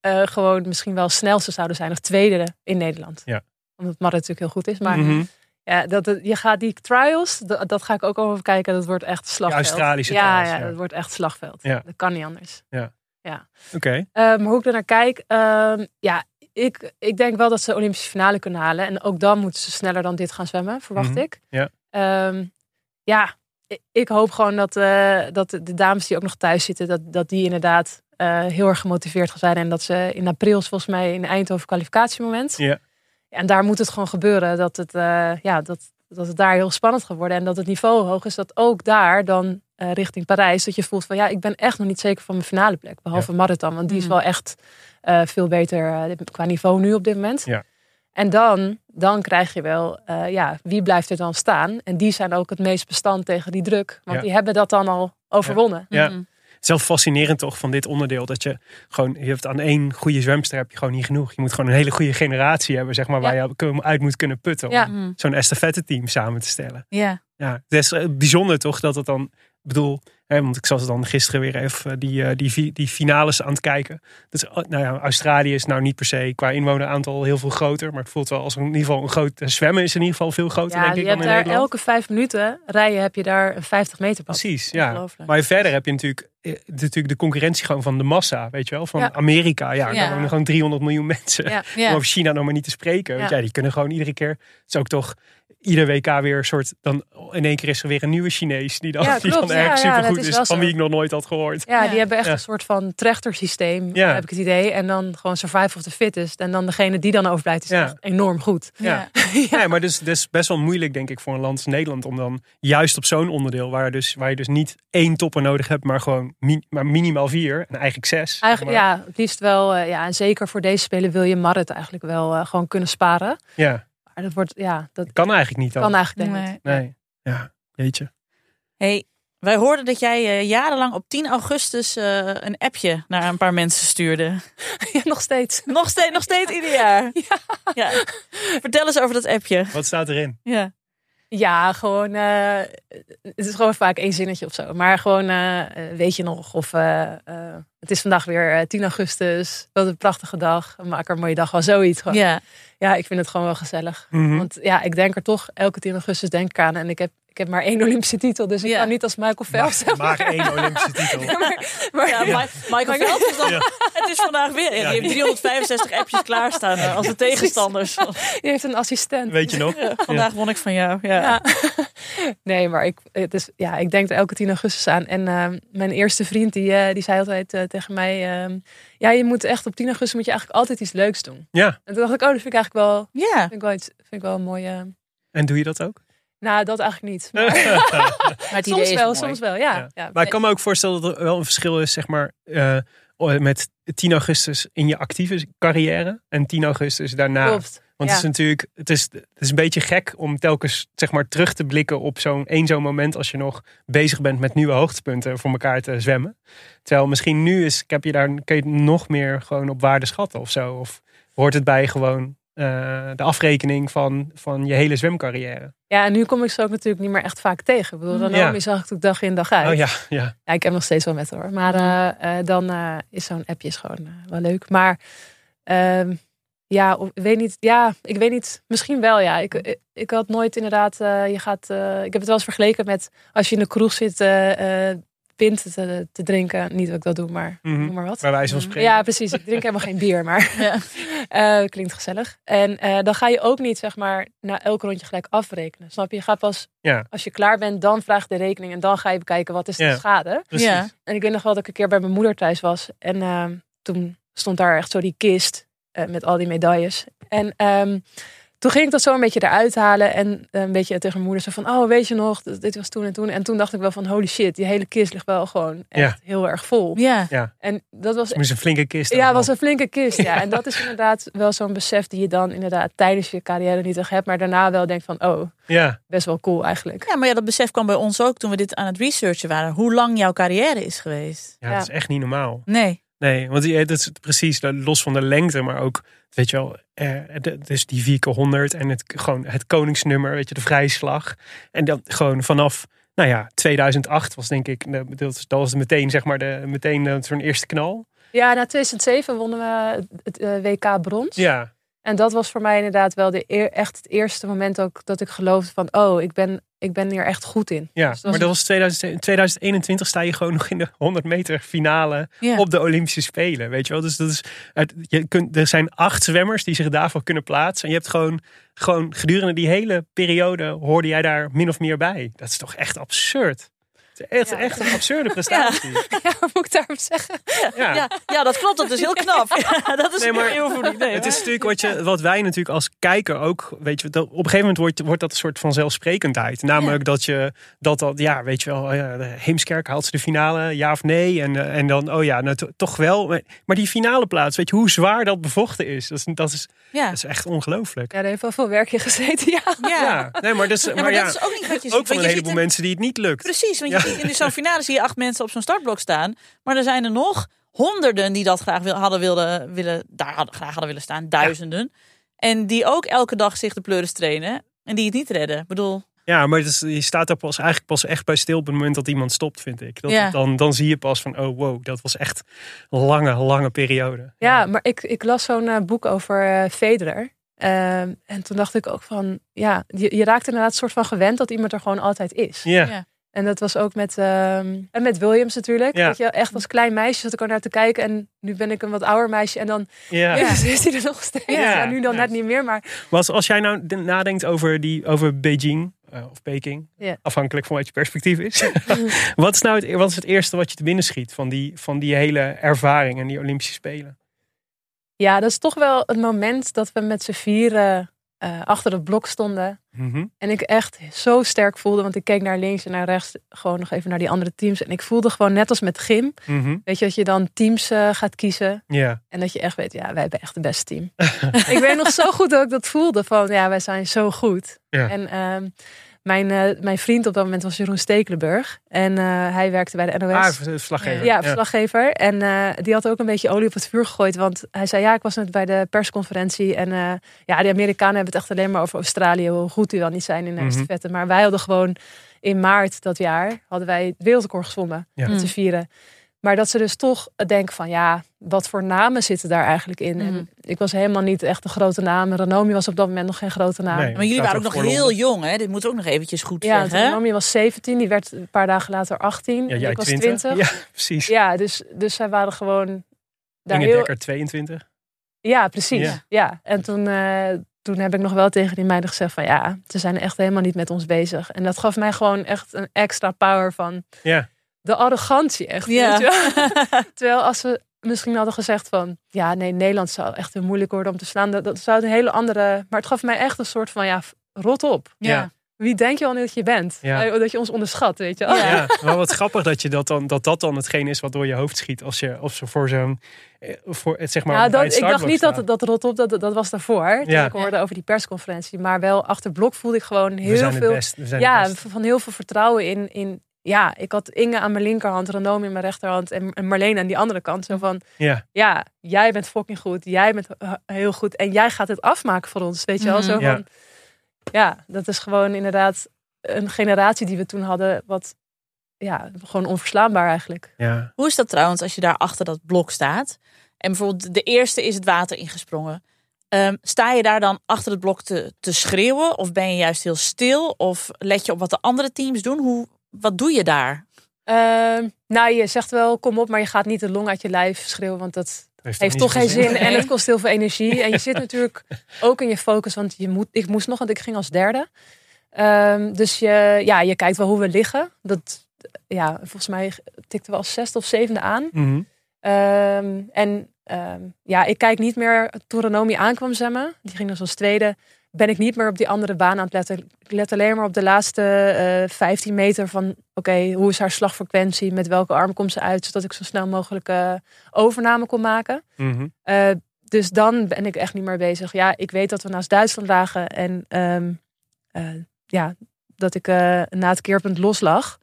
eh, gewoon misschien wel snelste zouden zijn of tweede in Nederland. Ja. Omdat Marit natuurlijk heel goed is. Maar Mhm. ja, dat, je gaat die trials, dat, dat ga ik ook over kijken. Dat wordt echt slagveld. Australische ja, trials, ja, ja. dat wordt echt slagveld. Ja. Dat kan niet anders. Oké. Eh, maar hoe ik er naar kijk, ehm, ja, ik, ik denk wel dat ze de Olympische finale kunnen halen. En ook dan moeten ze sneller dan dit gaan zwemmen, verwacht Mhm, ik. ja. Ehm, ja, ik, hoop gewoon dat, eh, dat de dames die ook nog thuis zitten, dat, dat die inderdaad eh, heel erg gemotiveerd gaan zijn. En dat ze in april is volgens mij in Eindhoven kwalificatiemoment. Ja. En daar moet het gewoon gebeuren dat het, eh, ja, dat, dat het daar heel spannend gaat worden. En dat het niveau hoog is, dat ook daar dan eh, richting Parijs, dat je voelt van ja, ik ben echt nog niet zeker van mijn finale plek. Behalve marathon, want die is Mhm. wel echt eh, veel beter qua niveau nu op dit moment. Ja. En dan, dan krijg je wel, eh, ja, wie blijft er dan staan? En die zijn ook het meest bestand tegen die druk. Want Ja. die hebben dat dan al overwonnen. Ja. Mhm. Het is wel fascinerend toch van dit onderdeel. Dat je gewoon, je hebt aan één goede zwemster heb je gewoon niet genoeg. Je moet gewoon een hele goede generatie hebben, zeg maar, waar je uit moet kunnen putten. Ja. Om Mhm. zo'n estafette team samen te stellen. Ja. Ja, het is eh, bijzonder toch dat het dan, ik bedoel, hè, want ik zat dan gisteren weer even eh, die, eh, die, die finales aan het kijken. Dus, nou ja, Australië is nou niet per se qua inwoneraantal heel veel groter, maar het voelt wel als in ieder geval een groot, eh, zwemmen is in ieder geval veel groter Ja, denk je ik hebt dan in daar Nederland. elke vijf minuten rijden heb je daar een 50 meter pad. Precies, ja. Maar verder heb je natuurlijk, natuurlijk de concurrentie gewoon van de massa, weet je wel, van Ja. Amerika. Ja, Ja. gewoon 300 miljoen mensen. Ja. Om over China nog maar niet te spreken. Want ja, die kunnen gewoon iedere keer. Het is ook toch ieder WK weer een soort. Dan in één keer is er weer een nieuwe Chinees. Die dan, Ja, die dan erg Ja, ja, super goed is Van zo. wie ik nog nooit had gehoord. Ja, Ja. die hebben echt Ja. een soort van trechtersysteem, Ja. heb ik het idee. En dan gewoon survival of the fittest. En dan degene die dan overblijft is Ja. echt enorm goed. Ja. Ja, maar dus, dus best wel moeilijk, denk ik, voor een land als Nederland. Om dan juist op zo'n onderdeel. Waar, dus, waar je dus niet één topper nodig hebt. Maar gewoon mi- maar minimaal vier. En eigenlijk zes. Eigenlijk, maar, ja, het liefst wel. eh, ja, en zeker voor deze spelen wil je Marit eigenlijk wel eh, gewoon kunnen sparen. ja. Maar dat wordt, ja, dat Kan eigenlijk niet dan. kan eigenlijk denk ik niet. Nee. Nee. Ja, jeetje. Hey, wij hoorden dat jij eh, jarenlang op 10 augustus eh, een appje naar een paar mensen stuurde. Ja, nog steeds. Nog steeds, nog steeds ieder jaar. Ja. Vertel eens over dat appje. Wat staat erin? Ja. Ja, gewoon. eh, het is gewoon vaak één zinnetje of zo. Maar gewoon, eh, eh, weet je nog? Of het is vandaag weer eh, 10 augustus. Wat een prachtige dag. Maak er een mooie dag van. Zoiets. Gewoon. Ja. Ja, ik vind het gewoon wel gezellig. Mhm. Want ja, ik denk er toch elke 10 augustus denk ik aan. En ik heb, ik heb maar één Olympische titel. Dus ik Ja. kan niet als Michael Phelps. Maar, maar één Olympische titel. maar, Ja, Michael Phelps is dan, Ja. het is vandaag weer. Die heeft 365 appjes klaarstaan eh, als de tegenstanders. die heeft een assistent. Weet je nog? Vandaag won ik van jou. Ja. Ja. Nee, maar ik, het is, ja, ik denk er elke 10 augustus aan. En eh, mijn eerste vriend die, eh, die zei altijd eh, tegen mij... ehm, ja, je moet echt op 10 augustus moet je eigenlijk altijd iets leuks doen. Ja. En toen dacht ik, oh, dat vind ik eigenlijk wel, Ja. vind ik wel, iets, vind ik wel een mooie... En doe je dat ook? Nou, dat eigenlijk niet. Maar soms wel, mooi. soms wel, ja. Ja. ja. Maar ik kan me ook voorstellen dat er wel een verschil is, zeg maar, eh, met 10 augustus in je actieve carrière en 10 augustus daarna. Klopt. Want ja. het is natuurlijk, het is, het is een beetje gek om telkens zeg maar terug te blikken op zo'n één zo'n moment als je nog bezig bent met nieuwe hoogtepunten voor elkaar te zwemmen. Terwijl misschien nu is, ik heb je daar, kun je het nog meer gewoon op waarde schatten of zo. Of hoort het bij gewoon eh, de afrekening van, van je hele zwemcarrière. ja, en nu kom ik ze ook natuurlijk niet meer echt vaak tegen. Ik bedoel, dan Ja. Zag ik natuurlijk dag in dag uit. Oh ja, ja. Ja, ik heb nog steeds wel met hoor. Maar eh, eh, dan is zo'n appje is gewoon wel leuk. Maar ehm, ja, of- ik weet niet. Ja, ik weet niet. Misschien wel, ja. Ik, ik, ik had nooit inderdaad. je gaat. ik heb het wel eens vergeleken met als je in de kroeg zit. Pint te, te drinken. Niet dat ik dat doe, maar Mhm. noem maar wat. Bij wijze van spreken. Ja, precies. Ik drink helemaal geen bier, maar Ja. eh, klinkt gezellig. En eh, dan ga je ook niet, zeg maar, na elk rondje gelijk afrekenen. Snap je? Je gaat pas, Ja. als je klaar bent, dan vraag je de rekening. En dan ga je bekijken, wat is de Ja. schade? Precies. Ja. En ik weet nog wel dat ik een keer bij mijn moeder thuis was. En ehm, toen stond daar echt zo die kist eh, met al die medailles. En ehm, toen ging ik dat zo een beetje eruit halen. En een beetje tegen mijn moeder zo van... Oh, weet je nog, dit was toen en toen. En toen dacht ik wel van... Holy shit, die hele kist ligt wel gewoon echt heel erg vol. Ja. En dat was een flinke kist. ja, was een flinke kist. Ja. En dat is inderdaad wel zo'n besef die je dan inderdaad tijdens je carrière niet echt hebt. Maar daarna wel denkt van, oh, Ja, best wel cool eigenlijk. ja, maar ja, dat besef kwam bij ons ook toen we dit aan het researchen waren. Hoe lang jouw carrière is geweest. ja, Ja. dat is echt niet normaal. Nee. Nee, want die- dat is precies los van de lengte, maar ook, weet je wel, eh, de- dus die 4 keer 100 en het, gewoon het koningsnummer, weet je, de vrijslag. En dan gewoon vanaf, nou ja, 2008 was denk ik, dat was- dat was meteen zeg maar de, meteen eh, zo'n eerste knal. Ja, na 2007 wonnen we het eh, WK brons. Ja, En dat was voor mij inderdaad wel de eer- echt het eerste moment ook dat ik geloofde van, oh, ik ben, ik ben hier echt goed in. ja. Dus dat maar dat was 2000, in 2021 sta je gewoon nog in de 100 meter finale op de Olympische Spelen. Weet je wel? Dus dat is, je kunt, er zijn acht zwemmers die zich daarvoor kunnen plaatsen. En je hebt gewoon, gewoon gedurende die hele periode hoorde jij daar min of meer bij. Dat is toch echt absurd. Het is echt, Ja. echt een absurde prestatie. Ja, wat moet ik daarop zeggen? Ja. Ja, ja, dat klopt. Dat is heel knap. Ja, dat is Nee, maar heel. Nee, Het is natuurlijk wat, je, wat wij natuurlijk als kijker ook, weet je, dat, op een gegeven moment wordt, wordt dat een soort van zelfsprekendheid. Namelijk dat je, dat dat, ja, weet je wel, de Heemskerk haalt ze de finale, ja of nee. En, eh, en dan, oh ja, nou, to- toch wel. Maar- die finale plaats, weet je hoe zwaar dat bevochten is? Dat is, dat is, ja. dat is echt ongelooflijk. Ja, er heeft wel veel werk in gezeten, ja. Ja. Nee, maar, dus, Ja, maar, maar ja, dat is ook niet wat je ziet. ook van een je heleboel mensen die het niet lukt. Precies, want Ja. je in zo'n finale zie je acht mensen op zo'n startblok staan. Maar er zijn er nog honderden die dat graag wil, hadden willen, willen, daar hadden, graag hadden willen staan. Duizenden. En die ook elke dag zich de pleuris trainen. En die het niet redden. Ik bedoel, Ja, maar is, je staat daar pas eigenlijk pas echt bij stil op het moment dat iemand stopt, vind ik. Dat, Ja. dan, dan zie je pas van, oh wow, dat was echt een lange, lange periode. Ja, maar ik, ik las zo'n eh, boek over eh Federer. Ehm, en toen dacht ik ook van, ja, je, je raakt inderdaad een soort van gewend dat iemand er gewoon altijd is. Ja. Ja. En dat was ook met, ehm, en met Williams natuurlijk. Ja. Dat je echt als klein meisje zat ik er naar te kijken. En nu ben ik een wat ouder meisje. En dan Ja. ja. is hij er nog steeds. Ja. Nu dan net niet meer. Maar Maar als, jij nou de- nadenkt over, die, over Beijing eh, of Peking, afhankelijk van wat je perspectief is. wat, is nou het, wat is het eerste wat je te binnen schiet van die, van die hele ervaring en die Olympische Spelen? ja, dat is toch wel het moment dat we met z'n vieren eh, achter het blok stonden. Mhm. En ik echt zo sterk voelde. Want ik keek naar links en naar rechts. Gewoon nog even naar die andere teams. En ik voelde gewoon net als met gym. Mhm. Weet je, dat je dan teams eh, gaat kiezen. En dat je echt weet, ja, wij hebben echt het beste team. ik weet nog zo goed dat ik dat voelde. Van, ja, wij zijn zo goed. En ehm, mijn, eh, mijn vriend op dat moment was Jeroen Stekelenburg. En eh, hij werkte bij de NOS. Ah, verslaggever. Ja, verslaggever. En eh, die had ook een beetje olie op het vuur gegooid. Want hij zei, ja, ik was net bij de persconferentie. En eh, ja, de Amerikanen hebben het echt alleen maar over Australië. Hoe goed die wel niet zijn in de Mhm. estafette. Maar wij hadden gewoon in maart dat jaar... hadden wij het wereldrecord gezwommen Ja. met z'n vieren. Maar dat ze dus toch denken van, ja, wat voor namen zitten daar eigenlijk in? Mhm. En ik was helemaal niet echt een grote naam. Ranomi was op dat moment nog geen grote naam. Nee. maar jullie waren ook nog heel Londen. jong, hè? Dit moet ook nog eventjes goed Ja, zeggen. hè? Ranomi was 17. Die werd een paar dagen later 18. Ja, en jij ik was 20. 20. Ja, precies. Ja, dus, dus zij waren gewoon daar Inge heel... Dekker 22. Ja, precies. Ja. Ja. En toen, eh, toen heb ik nog wel tegen die meiden gezegd van ja, ze zijn echt helemaal niet met ons bezig. En dat gaf mij gewoon echt een extra power van Ja. De arrogantie echt. Ja. weet je wel. Terwijl als ze misschien hadden gezegd van ja, nee, Nederland zou echt heel moeilijk worden om te slaan. Dat, dat zou een hele andere. Maar het gaf mij echt een soort van ja, rot op. Ja. Wie denk je al dat je bent? Ja. Eh, Dat je ons onderschat, weet je wel. Ja. Maar wat grappig dat, je dat, dan, dat dat dan hetgeen is wat door je hoofd schiet. Als je of ze voor zo'n. eh, Voor, het, zeg maar, Ja, dat, ik dacht niet dat, dat rot op, dat, dat was daarvoor. Toen Ja. ik hoorde over die persconferentie. Maar wel achter blok voelde ik gewoon We heel veel. best. We ja, van heel veel vertrouwen in, in. Ja, ik had Inge aan mijn linkerhand, Ranomi in mijn rechterhand en en Marleen aan die andere kant. Zo van, Ja. ja, jij bent fucking goed, jij bent heel goed en jij gaat het afmaken voor ons, weet je wel? Mhm. Zo Ja. van, ja, dat is gewoon inderdaad een generatie die we toen hadden, wat, ja, gewoon onverslaanbaar eigenlijk. Ja. Hoe is dat trouwens als je daar achter dat blok staat? En bijvoorbeeld de eerste is het water ingesprongen. Ehm, sta je daar dan achter het blok te, te schreeuwen? Of ben je juist heel stil? Of let je op wat de andere teams doen? Hoe, wat doe je daar? Ehm, nou, je zegt wel, kom op, maar je gaat niet de long uit je lijf schreeuwen, want dat Heeft, toch geen zin en het kost heel veel energie. En je zit natuurlijk ook in je focus, want je moet, ik moest nog, want ik ging als derde. Ehm, dus je, ja, je kijkt wel hoe we liggen. Dat, ja, volgens mij tikten we als zesde of zevende aan. Mhm. Ehm, en ehm, ja, ik kijk niet meer, toen Ranomi aankwam zwemmen, die ging dus als tweede, ben ik niet meer op die andere baan aan het letten. Ik let alleen maar op de laatste eh 15 meter van, oké, hoe is haar slagfrequentie, met welke arm komt ze uit, zodat ik zo snel mogelijk eh, overname kon maken. Mhm. Eh, dus dan ben ik echt niet meer bezig. Ja, ik weet dat we naast Duitsland lagen en ehm, eh, ja, dat ik na het keerpunt los lag.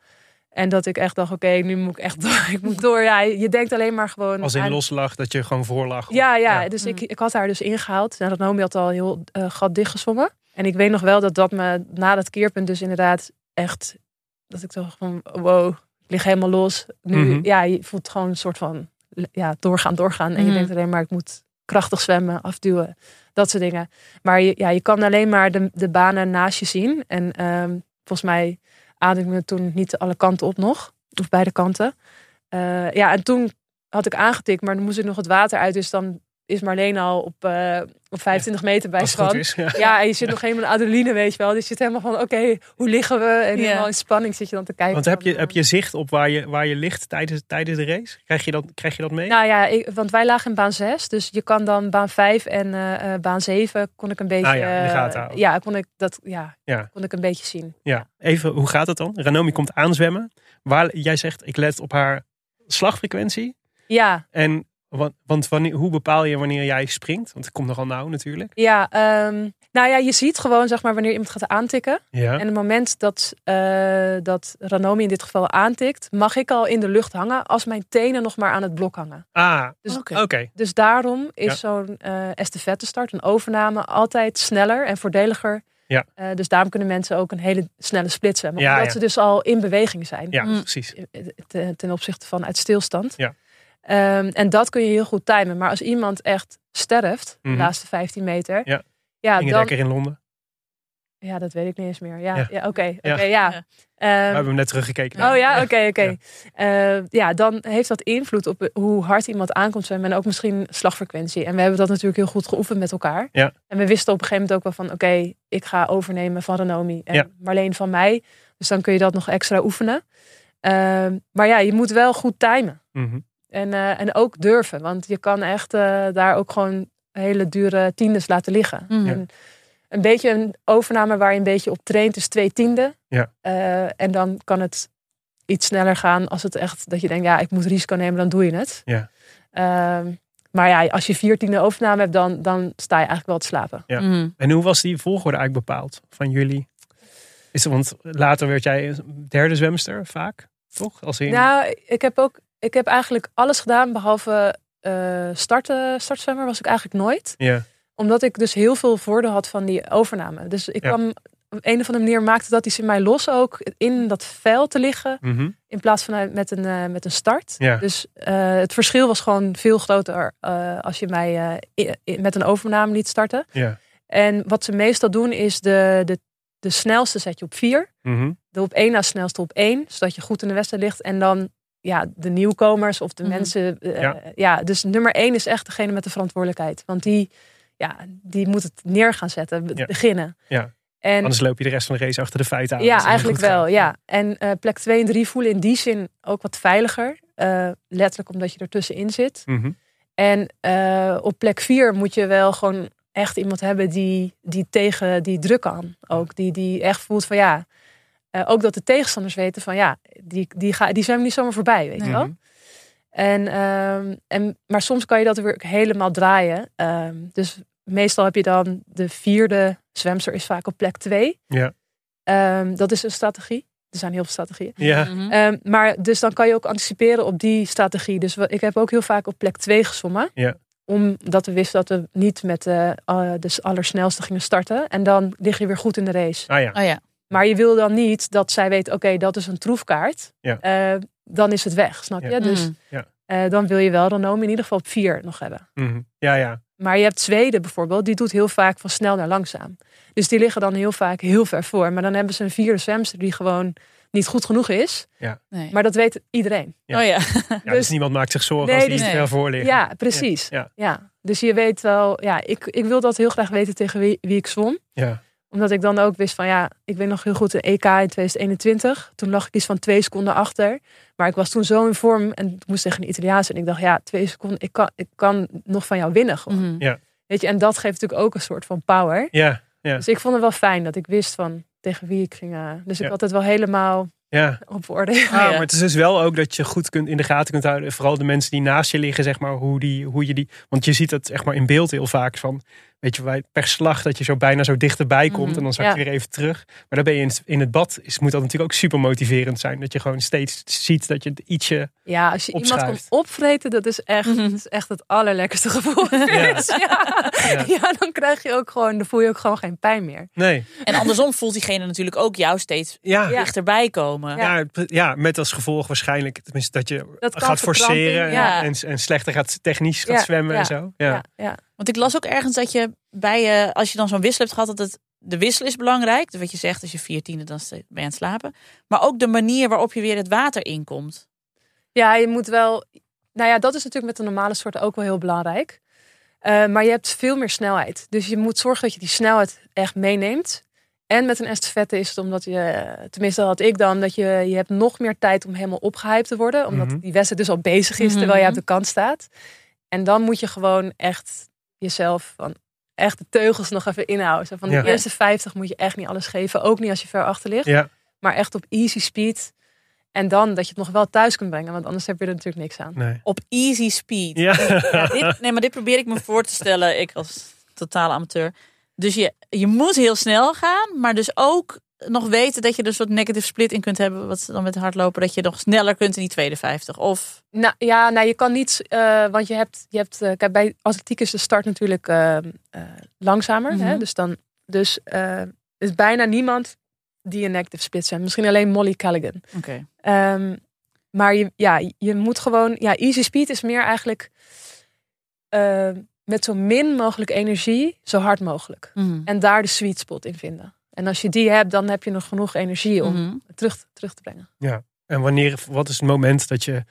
En dat ik echt dacht, oké, nu moet ik echt door. Ik moet door. Ja, je denkt alleen maar gewoon... Als in aan- los lag, dat je gewoon voor lag. Ja, ja, Ja. dus ik, ik had haar dus ingehaald. En Ranomi had al heel eh gat dichtgezwommen. En ik weet nog wel dat dat me na dat keerpunt dus inderdaad echt... Dat ik dacht van, wow, ik lig helemaal los. Nu, Mhm. ja, je voelt gewoon een soort van ja, doorgaan, doorgaan. En je Mhm. denkt alleen maar, ik moet krachtig zwemmen, afduwen. Dat soort dingen. Maar je, ja, je kan alleen maar de, de banen naast je zien. En ehm, volgens mij ademde toen niet alle kanten op nog. Of beide kanten. Eh, ja, en toen had ik aangetikt, maar dan moest ik nog het water uit. Dus dan is Marleen al op, eh, op 25 meter bij is. Ja. Ja, en je zit nog helemaal in adrenaline, weet je wel. Dus je zit helemaal van, oké, hoe liggen we? En Ja. helemaal in spanning zit je dan te kijken. Want heb je, heb je zicht op waar je, waar je ligt tijdens, tijdens de race? Krijg je dat, krijg je dat mee? Nou ja, ik, want wij lagen in baan 6. Dus je kan dan baan 5 en eh, eh, baan 7 kon ik een beetje... Ah ja, in de gaten houden. ja, kon ik dat, ja, Ja. kon ik een beetje zien. Ja, even, hoe gaat het dan? Ranomi komt aanzwemmen. Waar, jij zegt, ik let op haar slagfrequentie. Ja, En, want, want wanneer, hoe bepaal je wanneer jij springt? Want het komt nogal nauw natuurlijk. ja ehm, nou ja, je ziet gewoon zeg maar wanneer iemand gaat aantikken. Ja. En het moment dat, eh, dat Ranomi in dit geval aantikt, mag ik al in de lucht hangen als mijn tenen nog maar aan het blok hangen. ah, Dus, Oké. oké. dus daarom is Ja. zo'n eh estafette start, een overname, altijd sneller en voordeliger. Ja. Eh, dus daarom kunnen mensen ook een hele snelle split zwemmen. Ja, omdat ja. ze dus al in beweging zijn. Ja, Mm. precies. ten, ten opzichte van uit stilstand. Ja. Ehm, en dat kun je heel goed timen. Maar als iemand echt sterft, Mhm. de laatste 15 meter, Ja. ja, Inge dan, Dekker in Londen. ja, dat weet ik niet eens meer. Ja, Ja. ja. oké, oké, Ja. ja. Ja. Ehm, We hebben hem net teruggekeken. Oh ja, oké, oké. Ja. Eh, ja, dan heeft dat invloed op hoe hard iemand aankomt zwemmen. En ook misschien slagfrequentie. En we hebben dat natuurlijk heel goed geoefend met elkaar. Ja. En we wisten op een gegeven moment ook wel van... oké, ik ga overnemen van Renomi en Ja. Marleen van mij. Dus dan kun je dat nog extra oefenen. Ehm, maar ja, je moet wel goed timen. Mhm. En, eh, en ook durven. Want je kan echt eh, daar ook gewoon hele dure tiendes laten liggen. Mhm. En een beetje een overname waar je een beetje op traint is twee tienden. Ja. Eh, en dan kan het iets sneller gaan als het echt dat je denkt, ja, ik moet risico nemen, dan doe je het. Ja. Ehm, maar ja, als je vier tiende overname hebt, dan, dan sta je eigenlijk wel te slapen. Ja. Mhm. En hoe was die volgorde eigenlijk bepaald van jullie? Is het, want later werd jij een derde zwemster vaak, toch? Als in, Nou, ik heb ook, ik heb eigenlijk alles gedaan behalve eh starten, startzwemmer was ik eigenlijk nooit. ja. Omdat ik dus heel veel voordeel had van die overname. Dus ik Ja. kwam op een of andere manier maakte dat iets in mij los ook in dat vel te liggen. Mhm. In plaats van met een, eh, met een start. Ja. Dus eh, het verschil was gewoon veel groter als je mij met een overname liet starten. Ja. En wat ze meestal doen is de, de, de snelste zet je op vier. Mhm. De op één na snelste op één. Zodat je goed in de wedstrijd ligt. En dan ja, de nieuwkomers of de Mhm. mensen. eh, Ja. ja. dus nummer één is echt degene met de verantwoordelijkheid. Want die, ja, die moet het neer gaan zetten. be- Ja. beginnen. Ja. En Anders loop je de rest van de race achter de feiten aan. ja, eigenlijk wel. gaat. Ja. En eh, plek 2 en 3 voelen in die zin ook wat veiliger. Eh, letterlijk omdat je ertussenin zit. Mhm. En eh, op plek 4 moet je wel gewoon echt iemand hebben die, die tegen die druk kan. Ook die, die echt voelt van ja. Eh, ook dat de tegenstanders weten van ja, die, die, ga, die zwemmen niet zomaar voorbij, weet je wel. En, ehm, en, maar soms kan je dat weer helemaal draaien. Ehm, dus meestal heb je dan de vierde zwemster is vaak op plek 2. Ja. Ehm, dat is een strategie. Er zijn heel veel strategieën. Ja. Mhm. Ehm, maar dus dan kan je ook anticiperen op die strategie. Dus ik heb ook heel vaak op plek 2 gezwommen. Ja. Omdat we wisten dat we niet met de, eh, de allersnelste gingen starten. En dan lig je weer goed in de race. Ah ja. Oh ja. Maar je wil dan niet dat zij weet, oké, dat is een troefkaart. Ja. Eh, dan is het weg, snap je? Ja. Dus Mhm. eh, dan wil je wel Ranomi in ieder geval op 4 nog hebben. Mhm. Ja, ja. Maar je hebt Zweden bijvoorbeeld, die doet heel vaak van snel naar langzaam. Dus die liggen dan heel vaak heel ver voor. Maar dan hebben ze een vierde zwemster die gewoon niet goed genoeg is. Nee. Maar dat weet iedereen. Ja. Oh ja. ja dus, Dus- niemand maakt zich zorgen Nee, als die dus- te ver voor liggen. Ja, precies. Ja. Ja. Dus je weet wel, ja, ik, ik wil dat heel graag weten tegen wie, wie ik zwom. Ja. Omdat ik dan ook wist van ja, ik weet nog heel goed de EK in 2021. Toen lag ik iets van twee seconden achter. Maar ik was toen zo in vorm en ik moest tegen een Italiaanse. En ik dacht ja, twee seconden, ik kan, ik kan nog van jou winnen. Gewoon. Mhm. Weet je, en dat geeft natuurlijk ook een soort van power. Ja. Ja. Dus ik vond het wel fijn dat ik wist van tegen wie ik ging. eh, dus ik Ja. had het wel helemaal ja. op orde. Ah, ja. maar het is dus wel ook dat je goed kunt in de gaten kunt houden. Vooral de mensen die naast je liggen, zeg maar, hoe, die, hoe je die. Want je ziet het zeg maar in beeld heel vaak van weet je, bij- per slag dat je zo bijna zo dichterbij komt. Mhm, En dan zak ja. je weer even terug. Maar dan ben je in het, in het bad. Is, moet dat natuurlijk ook super motiverend zijn. Dat je gewoon steeds ziet dat je het ietsje... Ja, als je iemand kan opvreten, dat is echt, Mhm. dat is echt het allerlekkerste gevoel. Ja. Ja. Ja. Ja. dan krijg je ook gewoon, dan voel je ook gewoon geen pijn meer. Nee. En andersom voelt diegene natuurlijk ook jou steeds dichterbij komen. Ja, ja, met als gevolg waarschijnlijk tenminste, dat je Dat gaat forceren en, en slechter gaat technisch gaat Ja, zwemmen ja, en zo. Ja. Ja, ja. Want ik las ook ergens dat je bij je, als je dan zo'n wissel hebt gehad, dat het, de wissel is belangrijk. Dus wat je zegt, als je vier tiende, dan ben je aan het slapen. Maar ook de manier waarop je weer het water inkomt. Ja, je moet wel. Nou ja, dat is natuurlijk met de normale soorten ook wel heel belangrijk. Eh, maar je hebt veel meer snelheid. Dus je moet zorgen dat je die snelheid echt meeneemt. En met een estafette is het omdat je, tenminste had ik dan, dat je, je hebt nog meer tijd om helemaal opgehyped te worden. Omdat Mhm. die wedstrijd dus al bezig is terwijl je Mhm. aan de kant staat. En dan moet je gewoon echt jezelf van echt de teugels nog even inhouden. Zo van Ja. de eerste 50 moet je echt niet alles geven. Ook niet als je ver achter ligt. Ja. Maar echt op easy speed. En dan dat je het nog wel thuis kunt brengen. Want anders heb je er natuurlijk niks aan. Nee. Op easy speed. Ja. Ja, dit, nee, maar dit probeer ik me voor te stellen. Ik als totale amateur. Dus je, je moet heel snel gaan. Maar dus ook nog weten dat je er een soort negative split in kunt hebben. Wat ze dan met hardlopen. Dat je nog sneller kunt in die tweede 50. Of Nou ja, nou, je kan niet, eh, want je hebt, je hebt eh, kijk, bij atletiek is de start natuurlijk eh, langzamer. hè? Mhm. Dus dan, dus is bijna niemand die een negative split zijn. Misschien alleen Molly Callaghan. Oké. Ehm, maar je, ja, je moet gewoon, ja, easy speed is meer eigenlijk met zo min mogelijk energie, zo hard mogelijk. Mhm. En daar de sweet spot in vinden. En als je die hebt, dan heb je nog genoeg energie om Mhm. terug, terug te brengen. En wanneer, wat is het moment dat je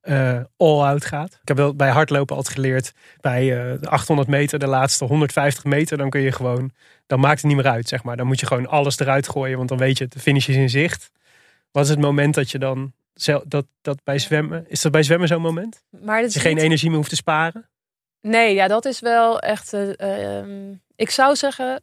eh, all-out gaat? Ik heb wel bij hardlopen altijd geleerd. Bij eh, de 800 meter, de laatste 150 meter, dan kun je gewoon, dan maakt het niet meer uit, zeg maar. Dan moet je gewoon alles eruit gooien, want dan weet je, de finish is in zicht. Wat is het moment dat je dan, dat, dat bij zwemmen, is dat bij zwemmen zo'n moment? Maar dat je geen niet- energie meer hoeft te sparen? Nee, ja, dat is wel echt. eh, ehm, ik zou zeggen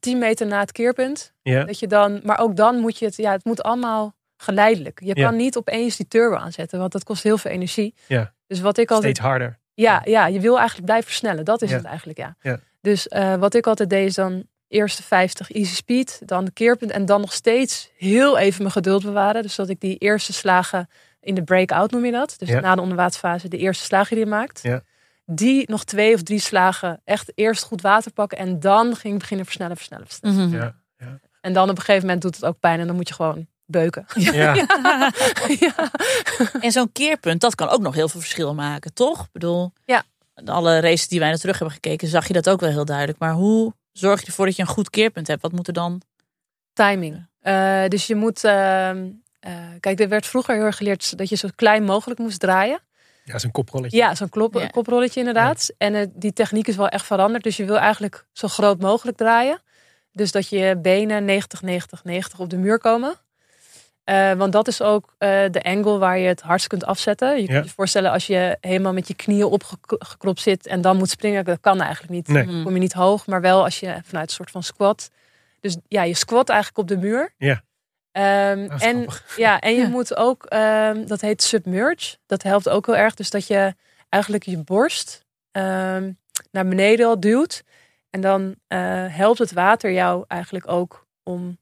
10 meter na het keerpunt. Ja. Dat je dan, maar ook dan moet je het, ja, het moet allemaal geleidelijk. Je kan niet opeens die turbo aanzetten, want dat kost heel veel energie. Ja. Dus wat ik altijd, Steeds harder. ja, ja, je wil eigenlijk blijven versnellen. Dat is het eigenlijk, ja. Ja. Dus eh, wat ik altijd deed is dan eerste 50 easy speed, dan de keerpunt en dan nog steeds heel even mijn geduld bewaren. Dus dat ik die eerste slagen in de breakout noem je dat. Dus Ja. na de onderwaterfase de eerste slagen die je maakt. Ja. Die nog twee of drie slagen echt eerst goed water pakken en dan ging ik beginnen versnellen, versnellen, versnellen. Mhm. Ja. En dan op een gegeven moment doet het ook pijn en dan moet je gewoon beuken. Ja. ja. En zo'n keerpunt, dat kan ook nog heel veel verschil maken, toch? Ik bedoel, Ja. alle races die wij naar terug hebben gekeken, zag je dat ook wel heel duidelijk. Maar hoe zorg je ervoor dat je een goed keerpunt hebt? Wat moet er dan? Timing. Eh, dus je moet. ehm, eh, kijk, er werd vroeger heel erg geleerd dat je zo klein mogelijk moest draaien. Ja, zo'n koprolletje. Ja, zo'n klop, Ja. koprolletje inderdaad. En eh, die techniek is wel echt veranderd. Dus je wil eigenlijk zo groot mogelijk draaien. Dus dat je benen 90, 90, 90 op de muur komen. Eh, want dat is ook eh, de angle waar je het hardst kunt afzetten. Je Ja. kunt je voorstellen als je helemaal met je knieën opgeklopt zit en dan moet springen. Dat kan eigenlijk niet. Nee. Dan kom je niet hoog, maar wel als je vanuit een soort van squat. Dus ja, je squat eigenlijk op de muur. Ja. Ehm, en, grappig. ja, en je Ja. moet ook, ehm, dat heet submerge. Dat helpt ook heel erg. Dus dat je eigenlijk je borst ehm, naar beneden al duwt. En dan eh, helpt het water jou eigenlijk ook om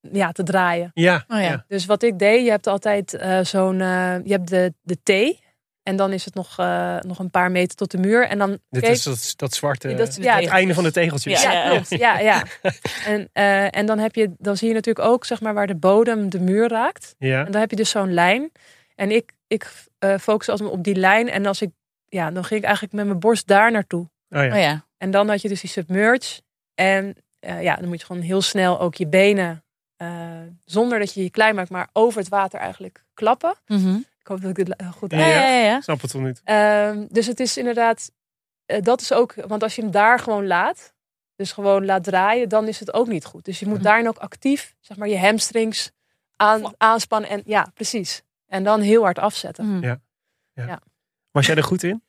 ja, te draaien. Ja. Oh ja. ja. Dus wat ik deed, je hebt altijd eh, zo'n, eh, je hebt de, de T. En dan is het nog, eh, nog een paar meter tot de muur. En dan Dit keek- is dat, dat zwarte, Dat ja, het einde van de tegeltjes. Ja, ja, ja. klopt. Ja, ja. En, eh, en dan, heb je, dan zie je natuurlijk ook zeg maar, waar de bodem de muur raakt. Ja. En dan heb je dus zo'n lijn. En ik, ik eh, focus altijd op die lijn. En als ik, ja, dan ging ik eigenlijk met mijn borst daar naartoe. Oh ja. Oh ja. En dan had je dus die submerge. En eh, ja, dan moet je gewoon heel snel ook je benen, eh, zonder dat je je klein maakt, maar over het water eigenlijk klappen. Mhm. Ik hoop dat ik dit eh, goed Ja, ja, ja, ja. Snap het wel niet. Ehm, dus het is inderdaad, eh, dat is ook, want als je hem daar gewoon laat, dus gewoon laat draaien, dan is het ook niet goed. Dus je moet Mhm. daarin ook actief, zeg maar, je hamstrings aan, aanspannen en ja, precies. En dan heel hard afzetten. Mhm. Was jij er goed in?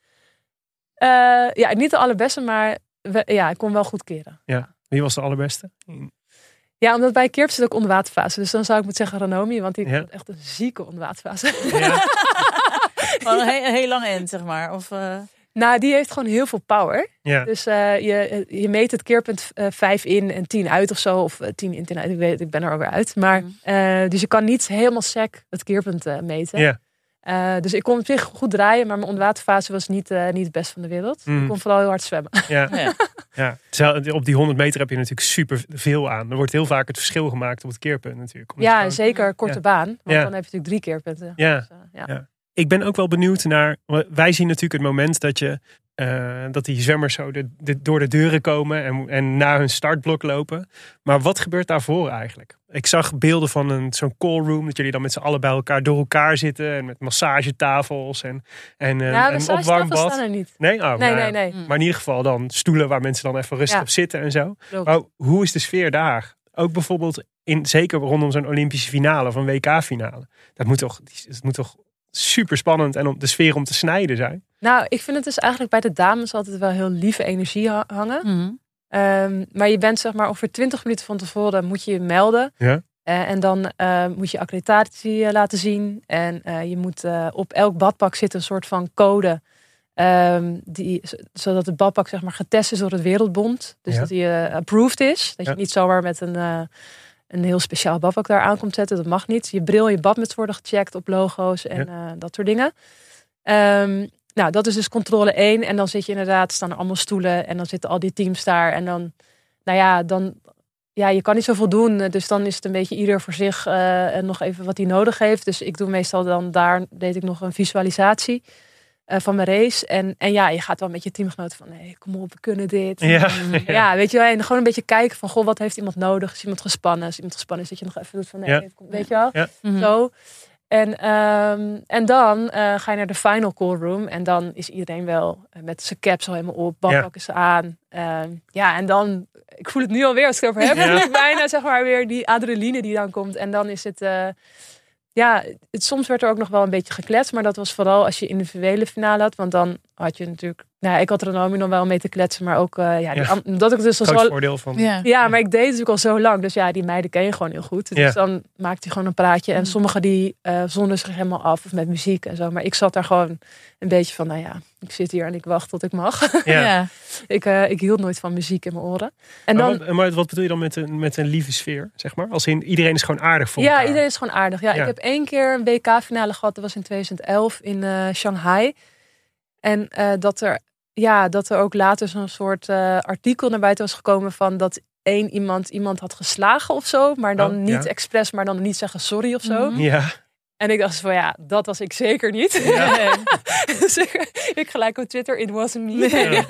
Eh, ja, niet de allerbeste, maar we- ja, ik kon wel goed keren. Wie was de allerbeste? Ja, omdat bij Keerp zit ook onderwaterfase. Dus dan zou ik moeten zeggen Ranomi, want die Ja. echt een zieke onderwaterfase. Ja. Een heel, een heel lang end, zeg maar. Of, eh, Nou, die heeft gewoon heel veel power. Ja. Dus eh, je, je meet het keerpunt eh 5 in en 10 uit of zo. Of eh, 10 in, 10 uit. Ik weet het, ik ben er alweer uit. Maar, Mhm. eh, dus je kan niet helemaal sec het keerpunt eh, meten. Ja. Eh, dus ik kon op zich goed draaien, maar mijn onderwaterfase was niet, eh, niet het best van de wereld. Mm. Ik kon vooral heel hard zwemmen. Ja. Ja. Ja. Op die 100 meter heb je natuurlijk super veel aan. Er wordt heel vaak het verschil gemaakt op het keerpunt natuurlijk. Ja, gewoon- zeker korte Ja. baan. Want Ja. dan heb je natuurlijk drie keerpunten. Ja. Dus, eh, ja. Ja. Ik ben ook wel benieuwd naar. Wij zien natuurlijk het moment dat je. Eh, dat die zwemmers zo de, de- door de deuren komen en, en naar hun startblok lopen. Maar wat gebeurt daarvoor eigenlijk? Ik zag beelden van een, zo'n call room. Dat jullie dan met z'n allen bij elkaar door elkaar zitten. En met massagetafels en, en, eh, Nou, en massagetafels opwarmbad. staan er niet. Nee? Oh, Nee, nou ja. nee, nee. Maar in ieder geval dan stoelen waar mensen dan even rustig Ja. op zitten en zo. Maar hoe is de sfeer daar? Ook bijvoorbeeld, in, zeker rondom zo'n Olympische finale of een WK-finale. Dat moet toch, het moet toch super spannend en om de sfeer om te snijden zijn. Nou, ik vind het dus eigenlijk bij de dames altijd wel heel lieve energie ha- hangen. Mhm. Ehm, maar je bent zeg maar ongeveer 20 minuten van tevoren moet je je melden. Ja. Eh, en dan eh, moet je accreditatie eh, laten zien. En eh, je moet op elk badpak zitten een soort van code. ehm, die, zodat het badpak zeg maar getest is door het Wereldbond. Dus Ja. dat die approved is. Dat Ja. je niet zomaar met een, eh, een heel speciaal badpak daar aan komt zetten. Dat mag niet. Je bril je badmuts worden gecheckt op logo's en eh, dat soort dingen. Ehm, nou, dat is dus controle 1. En dan zit je inderdaad, staan er allemaal stoelen. En dan zitten al die teams daar. En dan, nou ja, dan, ja, je kan niet zoveel doen. Dus dan is het een beetje ieder voor zich en nog even wat hij nodig heeft. Dus ik doe meestal dan daar, deed ik nog een visualisatie eh, van mijn race. En, en ja, je gaat wel met je teamgenoten van, nee, kom op, we kunnen dit. Ja. Ja, weet je wel. En gewoon een beetje kijken van, goh, wat heeft iemand nodig? Is iemand gespannen? Is iemand gespannen? Is dat je nog even doet van, nee, Ja. even- weet je wel. Ja. Mhm. Zo. En, ehm, en dan eh, ga je naar de final call room. En dan is iedereen wel eh, met zijn caps al helemaal op. Badpak is aan. Ehm, ja, en dan... Ik voel het nu alweer als ik het over heb. Ik bijna zeg maar weer die adrenaline die dan komt. En dan is het... eh, ja, het, soms werd er ook nog wel een beetje gekletst. Maar dat was vooral als je individuele finale had. Want dan had je natuurlijk... Nou, ik had Renomi nog wel mee te kletsen. Maar ook... eh, ja, dat ik dus al zo... voordeel van. Ja. Ja, maar ik deed het natuurlijk al zo lang. Dus ja, die meiden ken je gewoon heel goed. Dus Ja. dan maakte hij gewoon een praatje. En sommigen die eh zonden zich helemaal af. Of met muziek en zo. Maar ik zat daar gewoon een beetje van, nou ja, ik zit hier en ik wacht tot ik mag. Ja. Ja. ik, eh, ik hield nooit van muziek in mijn oren. En Maar, dan, wat, maar wat bedoel je dan met een, met een lieve sfeer, zeg maar? Als in, iedereen is gewoon aardig voor ja, elkaar. iedereen is gewoon aardig. Ja, Ja. Ik heb één keer een WK-finale gehad. Dat was in 2011 in eh, Shanghai. En eh, dat, er, ja, dat er ook later zo'n soort eh, artikel naar buiten was gekomen van dat één iemand iemand had geslagen of zo. Maar dan Oh, niet ja. expres, maar dan niet zeggen sorry of zo. Mhm. Ja, En ik dacht van ja, dat was ik zeker niet. dus ik, ik gelijk op Twitter, it wasn't me.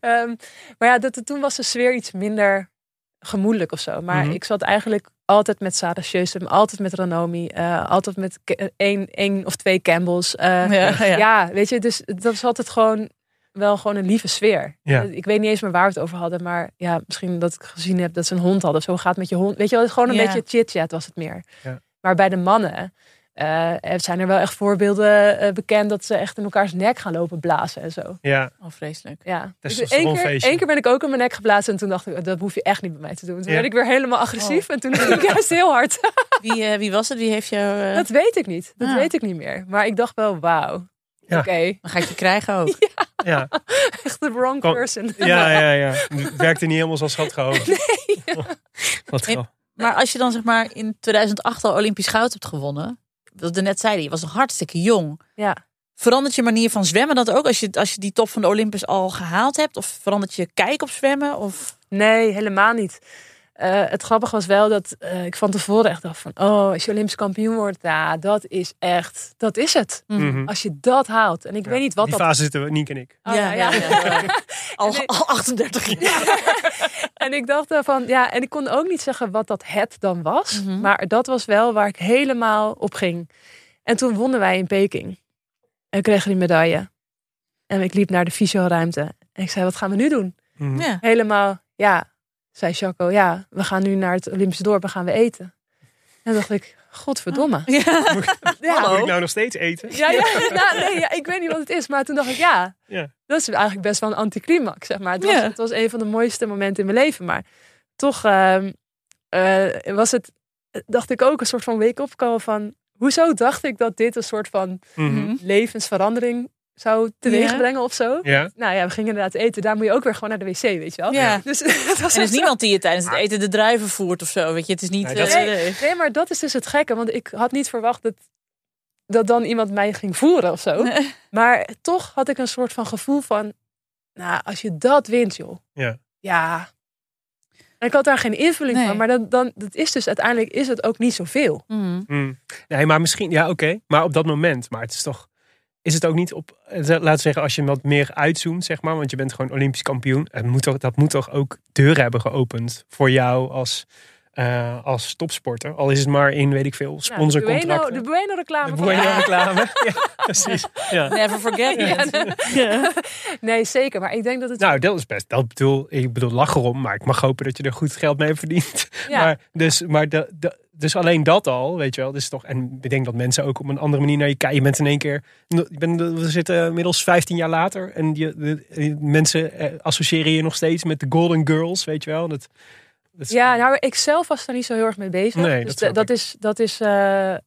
Ehm, maar ja, dat, toen was de sfeer iets minder gemoedelijk of zo. Maar Mhm. ik zat eigenlijk altijd met Sarah Sjöström, altijd met Ranomi, eh, altijd met één, één of twee Campbells. Eh, Ja, ja. ja, weet je, dus dat was altijd gewoon wel gewoon een lieve sfeer. Ja. Ik weet niet eens meer waar we het over hadden, maar ja, misschien dat ik gezien heb dat ze een hond hadden. Zo gaat het met je hond. Weet je wel, gewoon een Ja. beetje chit-chat was het meer. Ja. Maar bij de mannen eh, zijn er wel echt voorbeelden eh, bekend dat ze echt in elkaars nek gaan lopen blazen en zo. ja. Oh, vreselijk. Ja. Testosteronfeestje. Eén keer, één keer ben ik ook in mijn nek geblazen en toen dacht ik, dat hoef je echt niet bij mij te doen. Toen Ja. werd ik weer helemaal agressief en toen ging ik juist heel hard. Wie, eh, wie was het? Wie heeft jou... Dat weet ik niet. Dat Ah. weet ik niet meer. Maar ik dacht wel, wauw. Ja. Oké, Dan ga ik je krijgen ook. ja. echt de wrong Kom. person. Ja, ja, ja. Het werkte niet helemaal zoals had gehoopt. Wat Nee. wel. Maar als je dan zeg maar in 2008 al Olympisch goud hebt gewonnen. Wat we net zeiden, je was nog hartstikke jong. Ja. Verandert je manier van zwemmen dat ook als je, als je die top van de Olympus al gehaald hebt? Of verandert je kijk op zwemmen? Of... Nee, helemaal niet. Eh, het grappige was wel dat eh, ik van tevoren echt dacht van... Oh, als je Olympisch kampioen wordt, ja, dat is echt... Dat is het. Mhm. Als je dat haalt. En ik Ja. weet niet wat Die dat... fase zitten we, Niek en ik. Oh, ja, ja. Al, Nee. al 38 jaar. En ik dacht van, ja, en ik kon ook niet zeggen wat dat het dan was. Mhm. Maar dat was wel waar ik helemaal op ging. En toen wonnen wij in Peking. En we kregen die medaille. En ik liep naar de fysioruimte. En ik zei, wat gaan we nu doen? Mhm. Ja. Helemaal, ja, zei Chaco, ja, we gaan nu naar het Olympische dorp en gaan we eten. En dacht ik, godverdomme. Ja. Ja, Moet ik nou nog steeds eten? ja, ja, nou, nee, ja, ik weet niet wat het is, maar toen dacht ik, ja, Ja. dat is eigenlijk best wel een anticlimax, zeg maar. Het was, Ja. het was een van de mooiste momenten in mijn leven, maar toch ehm, eh, was het, dacht ik ook een soort van wake-up call van, hoezo dacht ik dat dit een soort van Mhm. levensverandering zou teweeg Ja. brengen of zo. Ja. Nou ja, we gingen inderdaad eten. Daar moet je ook weer gewoon naar de wc, weet je wel. Ja. Dus het was En er is niemand die je tijdens het eten de druiven voert of zo. Weet je, het is niet. Nee, dat- eh, nee. Nee, maar dat is dus het gekke. Want ik had niet verwacht dat, dat dan iemand mij ging voeren of zo. Maar toch had ik een soort van gevoel van... Nou, als je dat wint, joh. Ja. Ja. En ik had daar geen invulling Nee. van. Maar dat, dan, dat is dus uiteindelijk is het ook niet zoveel. Mhm. Hmm. Nee, maar misschien, ja, oké. Maar op dat moment, maar het is toch, is het ook niet op, eh, laten zeggen, als je wat meer uitzoomt, zeg maar, want je bent gewoon Olympisch kampioen. Het moet toch, dat moet toch ook deuren hebben geopend voor jou als, eh, als topsporter. Al is het maar in, weet ik veel, de sponsorcontracten. Bueno, de Bueno reclame. de van- Bueno reclame. ja, precies. Ja. Never forget it. Ja. Nee, zeker. Maar ik denk dat het... Nou, dat is best. Dat bedoel, ik bedoel, lach erom, maar ik mag hopen dat je er goed geld mee. Ja. Maar, dus, maar de, de, dus alleen dat al, weet je wel. Dus toch, en ik denk dat mensen ook op een andere manier naar je kijken. Je bent in één keer, je bent, we zitten inmiddels 15 jaar later en je, de, de- mensen eh, associëren je nog steeds met de Golden Girls, weet je wel. Dat is- Ja, nou, ik zelf was daar niet zo heel erg mee bezig. Nee, dus dat is, dat is, eh, eh,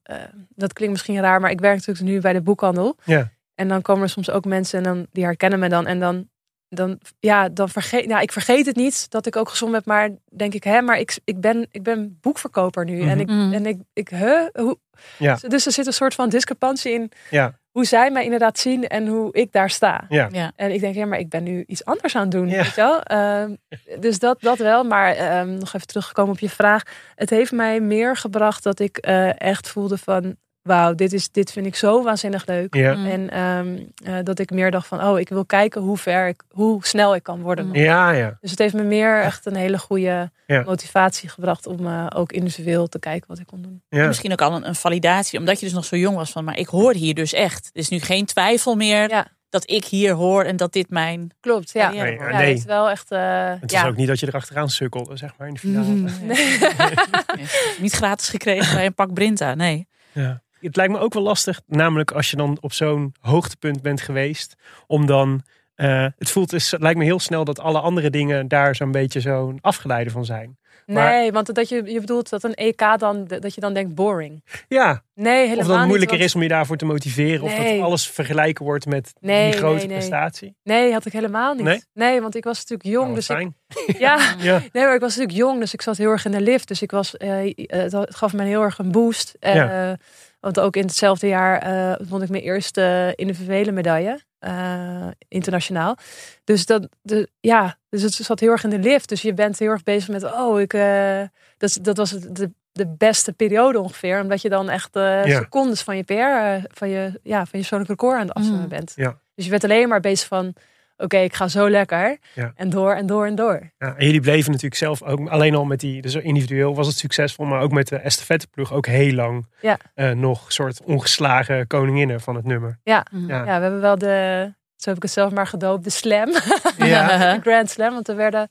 dat klinkt misschien raar, maar ik werk natuurlijk nu bij de boekhandel. Ja. En dan komen er soms ook mensen en dan, die herkennen me dan. En dan, dan, ja, dan vergeet, nou, ik vergeet het niet dat ik ook gezond heb, maar denk ik, hè, maar ik, ik, ben, ik ben boekverkoper nu. En ik, Mhm. en ik, ik huh, hoe? Ja. Dus er zit een soort van discrepantie in Ja. Hoe zij mij inderdaad zien en hoe ik daar sta. Ja. Ja. En ik denk, ja, maar ik ben nu iets anders aan het doen. Ja. Weet je wel? Ehm, dus dat, dat wel. Maar ehm, nog even teruggekomen op je vraag. Het heeft mij meer gebracht dat ik eh, echt voelde van... Wauw, dit, is, dit vind ik zo waanzinnig leuk. Ja. Mm. En ehm, eh, dat ik meer dacht van... Oh, ik wil kijken hoe ver ik, hoe snel ik kan worden. Mm. Ja, ja. Dus het heeft me meer echt een hele goede Ja. motivatie gebracht... om eh, ook individueel te kijken wat ik kon doen. ja. Misschien ook al een, een validatie, omdat je dus nog zo jong was van, maar ik hoor hier dus echt. Er is nu geen twijfel meer Ja. dat ik hier hoor en dat dit mijn Klopt, ja. Nee. Ja, nee. het is wel echt... eh, Het ja. is ook niet dat je erachteraan sukkelde, zeg maar, in de finale. Mm. Niet gratis gekregen bij een pak Brinta, nee. Ja. Het lijkt me ook wel lastig, namelijk als je dan op zo'n hoogtepunt bent geweest, om dan. eh, het voelt, het lijkt me heel snel dat alle andere dingen daar zo'n beetje zo'n afgeleide van zijn. Maar- Nee, want dat je, je bedoelt dat een EK dan, dat je dan denkt boring. Ja, Nee, helemaal of dat het niet, moeilijker want- is om je daarvoor te motiveren, of dat alles vergelijken wordt met Nee, die grote nee, prestatie. Nee, had ik helemaal niet. Nee? want ik was natuurlijk jong. Oh, dus ik, ja, Ja. nee, maar ik was natuurlijk jong, dus ik zat heel erg in de lift. Dus ik was, eh, eh, het het gaf me heel erg een boost. Eh, Ja. Want ook in hetzelfde jaar eh, won ik mijn eerste individuele medaille. eh, internationaal. Dus dat, de, ja, dus het zat heel erg in de lift. Dus je bent heel erg bezig met, oh, ik, eh, dat, dat was de, de beste periode ongeveer. Omdat je dan echt Ja. secondes van je PR, van je, ja, van je persoonlijk record aan het afzwemmen Mm. bent. Ja. Dus je bent alleen maar bezig van, oké, ik ga zo lekker. Ja. En door en door en door. Ja, en jullie bleven natuurlijk zelf ook, alleen al met die, dus individueel was het succesvol, maar ook met de estafetteploeg ook heel lang Ja. eh, nog soort ongeslagen koninginnen van het nummer. Ja. Mhm. Ja. Ja, we hebben wel de, zo heb ik het zelf maar gedoopt, de slam. Ja. de Grand Slam. Want er werden,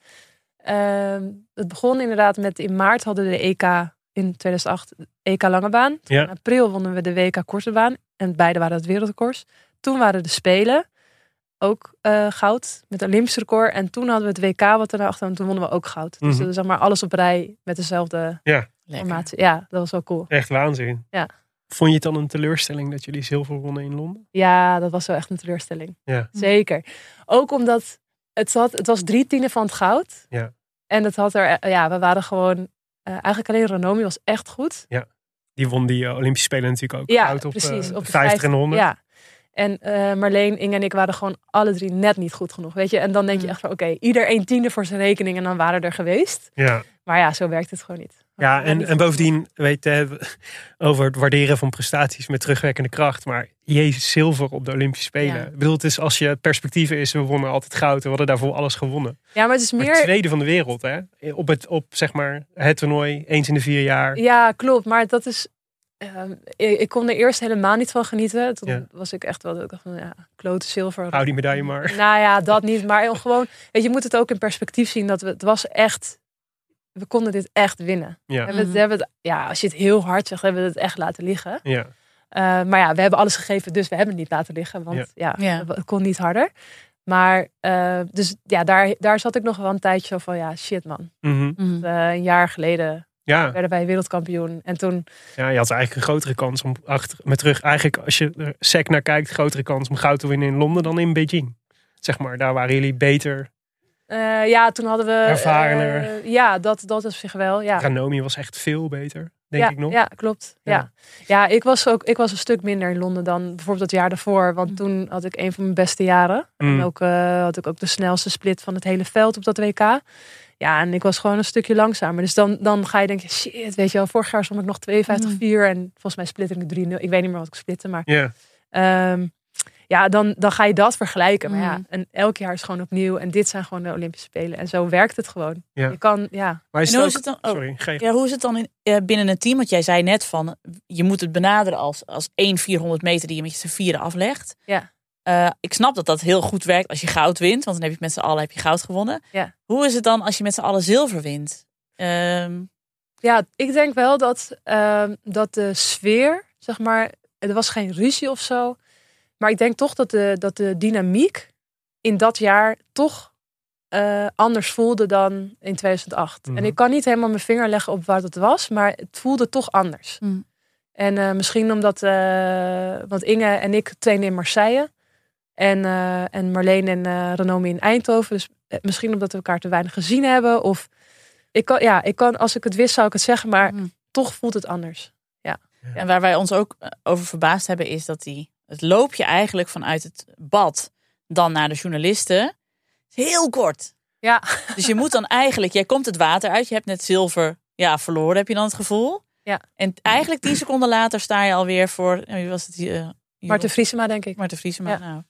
ehm, het begon inderdaad met in maart hadden we de EK in 2008, EK lange baan. Ja. In april wonnen we de WK korte baan. En beide waren het wereldrecords. Toen waren de Spelen. Ook eh, goud met een Olympisch record. En toen hadden we het WK wat erachter. En toen wonnen we ook goud. Dus Mhm. dat is zeg maar alles op rij met dezelfde Lekker. formatie. Ja, dat was wel cool. Echt waanzin. Ja. Vond je het dan een teleurstelling dat jullie zilver wonnen in Londen? Ja, dat was wel echt een teleurstelling. Ja. Zeker. Ook omdat het, had, het was drie tienden van het goud. Ja. En het had er, ja, we waren gewoon, eh, eigenlijk alleen Ranomi was echt goed. Die won die eh, Olympische Spelen natuurlijk ook. Ja, goud op, precies. op de 50 en 100. Ja. En eh, Marleen, Inge en ik waren gewoon alle drie net niet goed genoeg. Weet je? En dan denk je Mm. echt van, oké, ieder een tiende voor zijn rekening en dan waren we er geweest. Ja. Maar ja, zo werkt het gewoon niet. Ja, en, bovendien, weet je, over het waarderen van prestaties met terugwerkende kracht. Maar jezus, zilver op de Olympische Spelen. Ja. Ik bedoel, het is als je perspectief is, we wonnen altijd goud. We hadden daarvoor alles gewonnen. Ja, maar het is Maar meer... tweede van de wereld, hè? Op het, op zeg maar, het toernooi, eens in de vier jaar. Ja, klopt. Maar dat is. Ehm, ik, ik kon er eerst helemaal niet van genieten. Toen Ja. was ik echt wel. dat Ik dacht van ja, klote zilver. Hou die medaille maar. Nou ja, dat niet. Maar gewoon. Weet je, je moet het ook in perspectief zien dat we. Het was echt. We konden dit echt winnen. We Ja, hebben we hebben het, ja, als je het heel hard zegt, hebben we het echt laten liggen. ja. Eh, maar ja, we hebben alles gegeven, dus we hebben het niet laten liggen. Want ja, Ja. het kon niet harder. Maar uh, dus ja, daar, daar zat ik nog wel een tijdje van ja, shit man. Mhm. Mhm. Uh, een jaar geleden Ja, werden wij wereldkampioen. En toen, ja, je had eigenlijk een grotere kans om achter, met terug. Eigenlijk, als je er sec naar kijkt, grotere kans om goud te winnen in Londen dan in Beijing. Zeg maar, daar waren jullie beter. eh, ja, toen hadden we... Ervarener. eh, ja, dat, dat op zich wel. Ja. Ranomi was echt veel beter, denk ja, ik nog. Ja, klopt. Ja. Ja. Ja. ik was ook ik was een stuk minder in Londen dan bijvoorbeeld het jaar daarvoor. Want toen had ik een van mijn beste jaren. Mm. En ook eh, had ik ook de snelste split van het hele veld op dat WK. Ja, en ik was gewoon een stukje langzamer. Dus dan, dan ga je denken, shit, weet je wel, vorig jaar stond ik nog 52-4 en volgens mij splitte ik 3-0. Ik weet niet meer wat ik splitte, maar Ja. ehm, ja, dan, dan ga je dat vergelijken. Maar ja, Mm. en elk jaar is gewoon opnieuw. En dit zijn gewoon de Olympische Spelen. En zo werkt het gewoon. Ja. Je kan, ja, Maar is En hoe is het dan? oh, Sorry. Ja, hoe is het dan in, eh, binnen een team? Want jij zei net van, je moet het benaderen als, als één 400 meter die je met z'n vieren aflegt. Ja. Eh, ik snap dat dat heel goed werkt als je goud wint, want dan heb je met z'n allen heb je goud gewonnen. Ja. Hoe is het dan als je met z'n allen zilver wint? Ehm, Ja, ik denk wel dat, ehm, dat de sfeer, zeg maar, er was geen ruzie of zo. Maar ik denk toch dat de, dat de dynamiek in dat jaar toch eh, anders voelde dan in 2008. Mhm. En ik kan niet helemaal mijn vinger leggen op wat het was, maar het voelde toch anders. Mhm. En eh, misschien omdat, eh, want Inge en ik trainen in Marseille. En, eh, en Marleen en eh Renomi in Eindhoven. Dus misschien omdat we elkaar te weinig gezien hebben. Of ik kan, ja, ik kan, als ik het wist, zou ik het zeggen, maar Mhm. toch voelt het anders. En waar wij ons ook over verbaasd hebben, is dat die, het loopje eigenlijk vanuit het bad dan naar de journalisten is heel kort. Ja, Dus je moet dan eigenlijk, jij komt het water uit, je hebt net zilver ja, verloren, heb je dan het gevoel. Ja. En eigenlijk tien seconden later sta je alweer voor, eh, wie was het? Uh, Maarten Vriesema, denk ik. Maarten Vriesema. Ja. Nou,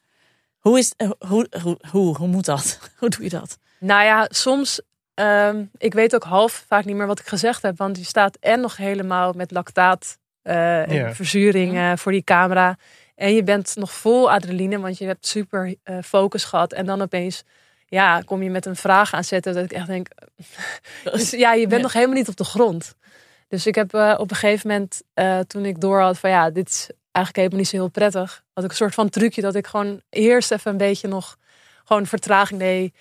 hoe, is, eh, hoe, hoe, hoe, hoe moet dat? hoe doe je dat? Nou ja, soms, ehm, ik weet ook half vaak niet meer wat ik gezegd heb. Want je staat en nog helemaal met lactaat eh, en Ja. verzuring eh, voor die camera. En je bent nog vol adrenaline, want je hebt super eh, focus gehad. En dan opeens, ja, kom je met een vraag aanzetten dat ik echt denk... Dus ja, je bent Ja. nog helemaal niet op de grond. Dus ik heb eh, op een gegeven moment, eh, toen ik door had van ja, dit is eigenlijk helemaal niet zo heel prettig. Had ik een soort van trucje dat ik gewoon eerst even een beetje nog gewoon vertraging deed.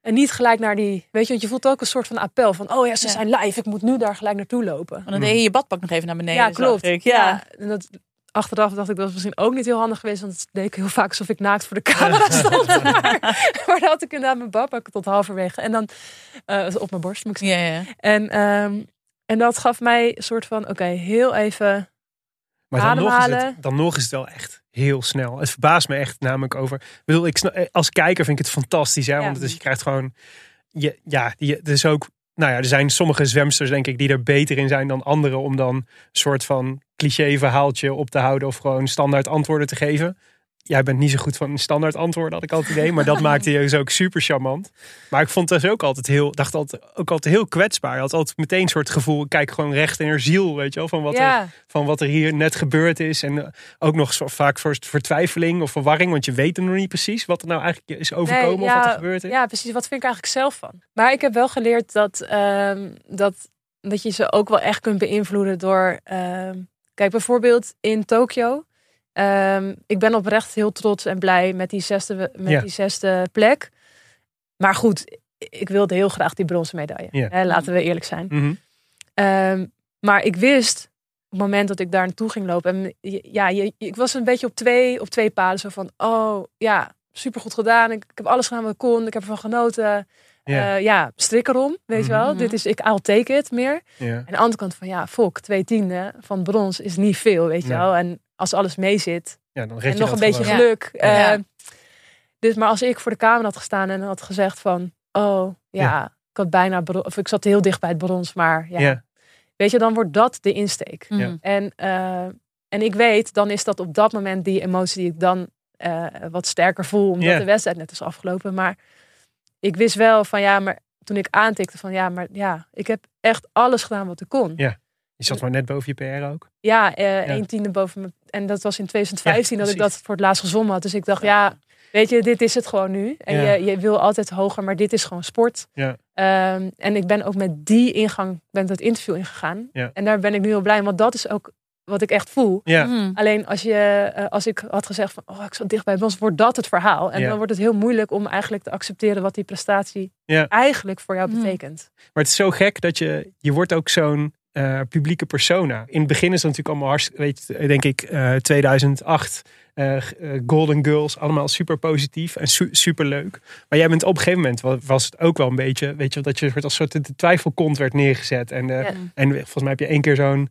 En niet gelijk naar die, weet je, want je voelt ook een soort van appel van, oh ja, ze Ja. zijn live, ik moet nu daar gelijk naartoe lopen. Want dan deed je je badpak nog even naar beneden. Ja, klopt. ik. Ja. Ja. en dat, achteraf dacht ik dat was misschien ook niet heel handig geweest, want het deed ik heel vaak alsof ik naakt voor de camera stond. maar, maar dan had ik inderdaad mijn badpak tot halverwege en dan eh, op mijn borst moet ik zeggen. Ja, ja. En, ehm, en dat gaf mij een soort van, oké, heel even Maar dan nog, is het, dan nog is het wel echt heel snel. Het verbaast me echt namelijk over. Ik bedoel, ik snap- als kijker vind ik het fantastisch. Hè? Ja. Want het is, je krijgt gewoon. Je, ja, je, het is ook. Nou ja, er zijn sommige zwemsters, denk ik, die er beter in zijn dan anderen. Om dan een soort van cliché verhaaltje op te houden. Of gewoon standaard antwoorden te geven. Jij bent niet zo goed van standaard antwoorden, had ik altijd idee. Maar dat maakte je dus ook super charmant. Maar ik vond het dus ook altijd heel, dacht altijd, ook altijd heel kwetsbaar. Je had altijd meteen een soort gevoel, ik kijk gewoon recht in haar ziel, weet je wel. Van wat, er, ja, van wat er hier net gebeurd is. En eh, ook nog zo vaak voor vertwijfeling of verwarring. Want je weet er nog niet precies wat er nou eigenlijk is overkomen Nee, of wat ja, er gebeurd is. Ja, precies. Wat vind ik eigenlijk zelf van? Maar ik heb wel geleerd dat, ehm, dat, dat je ze ook wel echt kunt beïnvloeden door... ehm, kijk, bijvoorbeeld in Tokio. Ehm, ik ben oprecht heel trots en blij met die zesde, met Ja. die zesde plek. Maar goed, ik wilde heel graag die bronzen medaille. Ja. Hè, laten we eerlijk zijn. Mhm. Ehm, maar ik wist op het moment dat ik daar naartoe ging lopen. En ja, je, ik was een beetje op twee, op twee paden. Zo van, oh ja, supergoed gedaan. Ik, ik heb alles gedaan wat ik kon. Ik heb ervan genoten. Ja. Ja, ja strik erom, weet je wel. Mhm. Dit is, ik, I'll take it meer. ja. En aan de andere kant van, ja, fok, twee tienden van brons is niet veel, weet je Nee. wel. En als alles mee zit, ja, dan en je nog een beetje gewoon. geluk. Ja. eh, dus, maar als ik voor de camera had gestaan en had gezegd van, oh ja, ik had bijna, of ik zat heel dicht bij het brons, maar ja, Ja. weet je, dan wordt dat de insteek. Mhm. En, eh, en ik weet, dan is dat op dat moment die emotie die ik dan eh, wat sterker voel, omdat de wedstrijd net is afgelopen. Maar ik wist wel van ja, maar toen ik aantikte van ja, maar ja, ik heb echt alles gedaan wat ik kon. Ja. Je zat maar net boven je PR ook. Ja, eh een tiende boven me. En dat was in 2015 Ja, dat ik dat voor het laatst gezongen had. Dus ik dacht, ja, weet je, dit is het gewoon nu. En Ja. je, je wil altijd hoger, maar dit is gewoon sport. Ja. Ehm, en ik ben ook met die ingang ben ik dat interview ingegaan. Ja. En daar ben ik nu heel blij, want dat is ook wat ik echt voel. Ja. Mhm. Alleen als, je, eh, als ik had gezegd van oh, ik zat dichtbij Bas, wordt dat het verhaal. En Ja. dan wordt het heel moeilijk om eigenlijk te accepteren wat die prestatie Ja. eigenlijk voor jou Mhm. betekent. Maar het is zo gek dat je, je wordt ook zo'n eh, publieke persona. In het begin is het natuurlijk allemaal hartstikke, weet je, denk ik, eh 2008. eh, eh, Golden Girls, allemaal super positief en su- super leuk. Maar jij bent op een gegeven moment wa- was het ook wel een beetje, weet je, dat je soort als soort de twijfelkont werd neergezet. En, eh, Ja. en volgens mij heb je één keer zo'n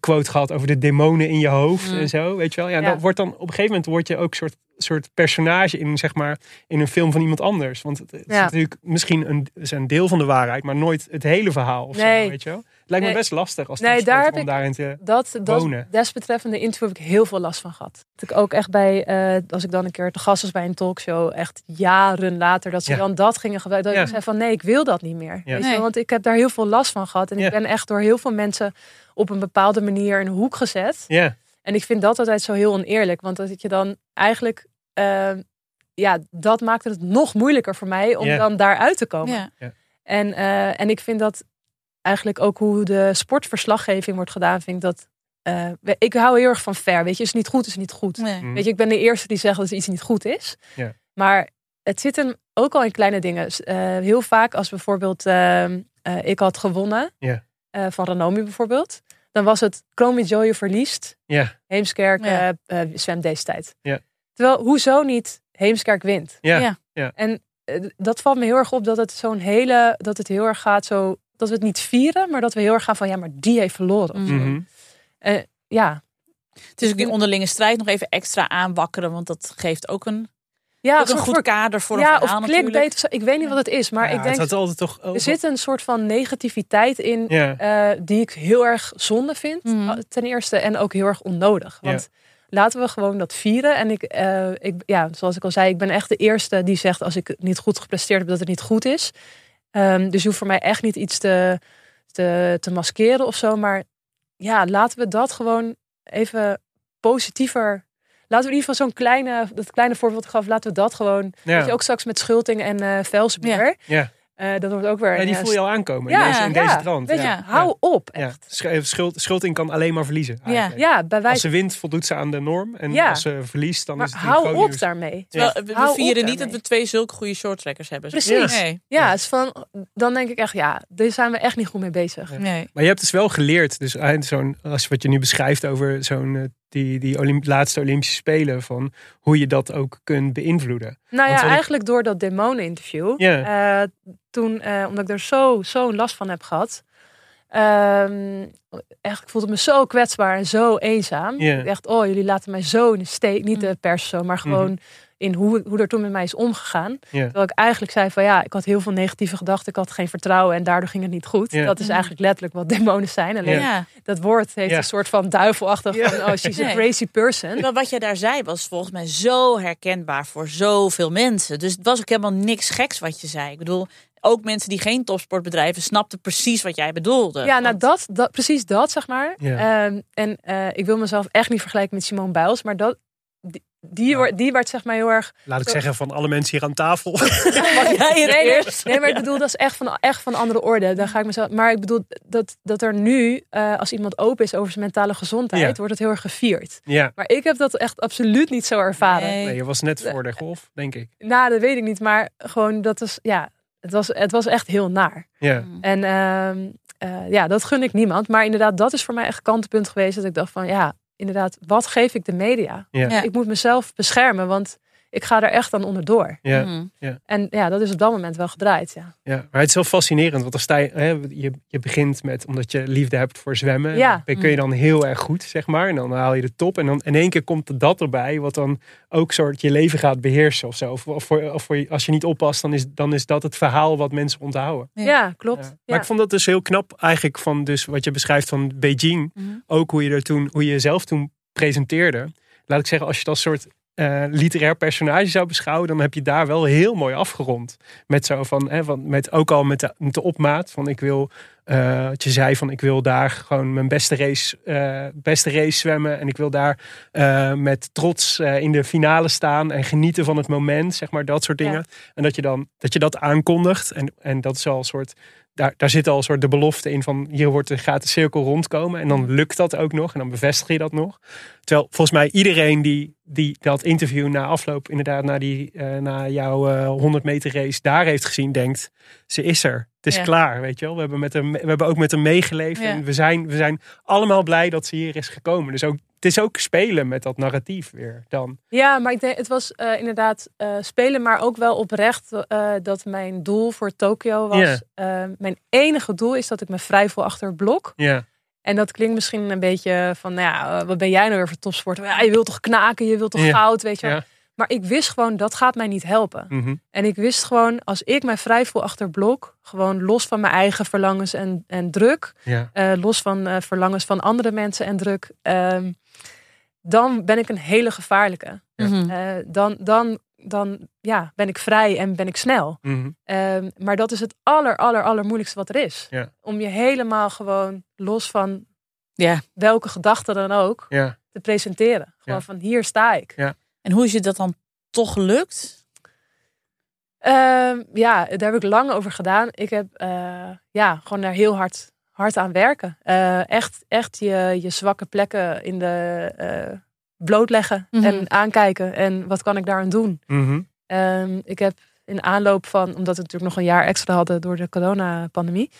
quote gehad over de demonen in je hoofd en zo, weet je wel. Ja, Ja. dan wordt dan op een gegeven moment word je ook soort soort personage in zeg maar in een film van iemand anders. Want het, het is Ja. natuurlijk misschien een, is een deel van de waarheid, maar nooit het hele verhaal. Of Nee. zo, weet je wel. Het lijkt me best lastig als Nee, nee, daar heb om ik- daarin te. Dat, dat Wonen. desbetreffende interview heb ik heel veel last van gehad. Dat ik ook echt bij, eh, als ik dan een keer te gast was bij een talkshow, echt jaren later, dat ze Ja. dan dat gingen gebruiken. Dat Ja. ik zei van nee, ik wil dat niet meer. Ja. Weet je, Nee. want ik heb daar heel veel last van gehad. En Ja. ik ben echt door heel veel mensen op een bepaalde manier in een hoek gezet. Ja, En ik vind dat altijd zo heel oneerlijk. Want dat je dan eigenlijk, eh, ja, dat maakt het nog moeilijker voor mij om dan daaruit te komen. Ja. En, eh, en ik vind dat eigenlijk ook hoe de sportverslaggeving wordt gedaan, vind ik dat. eh, ik hou heel erg van fair. Weet je, is het niet goed, is het niet goed. Nee. Mm. Weet je, ik ben de eerste die zegt dat iets niet goed is. Ja. Maar het zit hem ook al in kleine dingen. Eh, heel vaak als bijvoorbeeld ehm, eh, ik had gewonnen eh, van Ranomi bijvoorbeeld, dan was het Chromi Jojo verliest. ja, Heemskerk zwemt deze tijd. Terwijl, hoezo niet Heemskerk wint? ja, Ja. En eh, dat valt me heel erg op dat het zo'n hele, dat het heel erg gaat zo, dat we het niet vieren, maar dat we heel erg gaan van, ja, maar die heeft verloren. Mhm. Ja, Het is ook die onderlinge strijd nog even extra aanwakkeren, want dat geeft ook een, ja ook een goed voor- kader voor een ja, verhaal of natuurlijk. clickbait. of zo. Ik weet niet wat het is, maar Ja, ik denk, het altijd toch. er zit een soort van negativiteit in Ja, eh, die ik heel erg zonde vind, Mhm. eh, ten eerste, en ook heel erg onnodig. Ja. Laten we gewoon dat vieren. En ik, eh, ik, ja, zoals ik al zei, ik ben echt de eerste die zegt als ik het niet goed gepresteerd heb, dat het niet goed is. Ehm, dus je hoeft voor mij echt niet iets te, te, te maskeren of zo. Maar ja, laten we dat gewoon even positiever. Laten we in ieder geval zo'n kleine, dat kleine voorbeeld gaf, laten we dat gewoon. ja. Weet je, ook straks met Schulting en eh Velsenbeer. Ja. Eh, dat wordt ook weer. Ja, die een, voel je al aankomen Ja, in deze, in ja, deze trant. Weet je, Ja. hou op. Ja. Echt. Eh, Schuld, Schulting kan alleen maar verliezen. eigenlijk. Ja, bij Als wijze ze wint, voldoet ze aan de norm. En Ja. als ze verliest, dan Maar is het hou op nieuws. daarmee. Terwijl, we- vieren niet dat we twee zulke goede shorttrackers hebben. Precies. Nee. Ja, het is van, dan denk ik echt, ja, daar zijn we echt niet goed mee bezig. nee. Maar je hebt dus wel geleerd, dus eind zo'n, als wat je nu beschrijft over zo'n, eh, die, die Olymp- laatste Olympische Spelen, van hoe je dat ook kunt beïnvloeden. Nou Want ja, ik- eigenlijk door dat demonen-interview. Ja. eh, toen, eh, omdat ik er zo, zo'n last van heb gehad. Ehm echt, ik voelde me zo kwetsbaar en zo eenzaam. Ik dacht, oh, jullie laten mij zo in de steek. Niet Mm. de pers zo, maar gewoon in hoe, hoe er toen met mij is omgegaan. Ja. Terwijl ik eigenlijk zei van ja, ik had heel veel negatieve gedachten. Ik had geen vertrouwen en daardoor ging het niet goed. Dat is Mm. eigenlijk letterlijk wat demonen zijn. Alleen Ja. dat woord heeft een soort van duivelachtig Ja. van oh, she's a Nee. crazy person. Terwijl wat jij daar zei was volgens mij zo herkenbaar voor zoveel mensen. Dus het was ook helemaal niks geks wat je zei. Ik bedoel, ook mensen die geen topsportbedrijven snapten precies wat jij bedoelde. Ja, nou dat, dat, precies dat, zeg maar. Ja. Ehm, en eh, ik wil mezelf echt niet vergelijken met Simone Biles, maar dat, die, die, wordt, die werd zeg maar heel erg... Laat ik zeggen van alle mensen hier aan tafel. Mag jij het Nee, nee, eerst? nee, maar ik bedoel, dat is echt van, echt van andere orde. Dan ga ik mezelf, maar ik bedoel dat, dat er nu, eh, als iemand open is over zijn mentale gezondheid, Ja. wordt het heel erg gevierd. ja. Maar ik heb dat echt absoluut niet zo ervaren. Nee. Nee, je was net voor de golf, denk ik. Nou, dat weet ik niet, maar gewoon dat is, ja, het was, het was echt heel naar. Ja. En ehm, eh, ja, dat gun ik niemand. Maar inderdaad, dat is voor mij echt een kantelpunt geweest. Dat ik dacht van, ja, inderdaad, wat geef ik de media? Ja. Ja. Ik moet mezelf beschermen, want ik ga er echt aan onderdoor. Ja. Mm. En ja, dat is op dat moment wel gedraaid, ja. Ja, maar het is wel fascinerend, want dan sta je, hè, je, je begint met, omdat je liefde hebt voor zwemmen, Ja. dan kun je dan heel erg goed, zeg maar, en dan haal je de top, en dan in één keer komt dat erbij, wat dan ook soort je leven gaat beheersen of zo. Of, of, voor, of voor als je niet oppast, dan is, dan is dat het verhaal wat mensen onthouden. Ja. Ja, klopt. Ja. Ja. Maar ik vond dat dus heel knap, eigenlijk van dus wat je beschrijft van Beijing, Mhm. ook hoe je er toen, hoe je jezelf toen presenteerde. Laat ik zeggen, als je dat soort eh, literair personage zou beschouwen, dan heb je daar wel heel mooi afgerond. Met zo van, hè, van met, ook al met de, met de opmaat van ik wil, eh, wat je zei van ik wil daar gewoon mijn beste race, eh, beste race zwemmen en ik wil daar met trots in de finale staan en genieten van het moment, zeg maar dat soort Ja. dingen. En dat je dan dat je dat aankondigt en, en dat is al een soort daar, daar zit al een soort de belofte in van hier wordt de, cirkel rondkomen. En dan lukt dat ook nog en dan bevestig je dat nog. Terwijl volgens mij iedereen die, die dat interview na afloop, inderdaad na, die, eh, na jouw eh 100 meter race daar heeft gezien, denkt ze is er. Het is Ja. klaar, weet je wel. We hebben, met hem, we hebben ook met hem meegeleefd Ja. en we zijn, we zijn allemaal blij dat ze hier is gekomen. Dus ook, het is ook spelen met dat narratief weer dan. Ja, maar ik denk, het was eh, inderdaad eh, spelen, maar ook wel oprecht eh, dat mijn doel voor Tokio was. Mijn enige doel is dat ik me vrij voel achter het blok. Ja, En dat klinkt misschien een beetje van, nou ja, wat ben jij nou weer voor topsporter? Ja, je wilt toch knaken, je wilt toch goud, weet je wel. Maar ik wist gewoon, dat gaat mij niet helpen. mhm, En ik wist gewoon, als ik mij vrij voel achter blok, gewoon los van mijn eigen verlangens en, en druk, ja, los van verlangens van andere mensen en druk, ehm, dan ben ik een hele gevaarlijke. Mhm. Eh, dan, dan, dan ja, ben ik vrij en ben ik snel. mhm, Ehm, maar dat is het aller, aller, aller moeilijkste wat er is. Ja. Om je helemaal gewoon los van Ja. welke gedachte dan ook ja. te presenteren. Gewoon Ja. van hier sta ik. En hoe is je dat dan toch gelukt? Ehm, ja, daar heb ik lang over gedaan. Ik heb eh, ja, gewoon daar heel hard, hard aan werken. Eh, echt echt je, je zwakke plekken in de eh, blootleggen Mhm. en aankijken. En wat kan ik daaraan doen? mhm, Ehm, ik heb in aanloop van, omdat we natuurlijk nog een jaar extra hadden door de coronapandemie,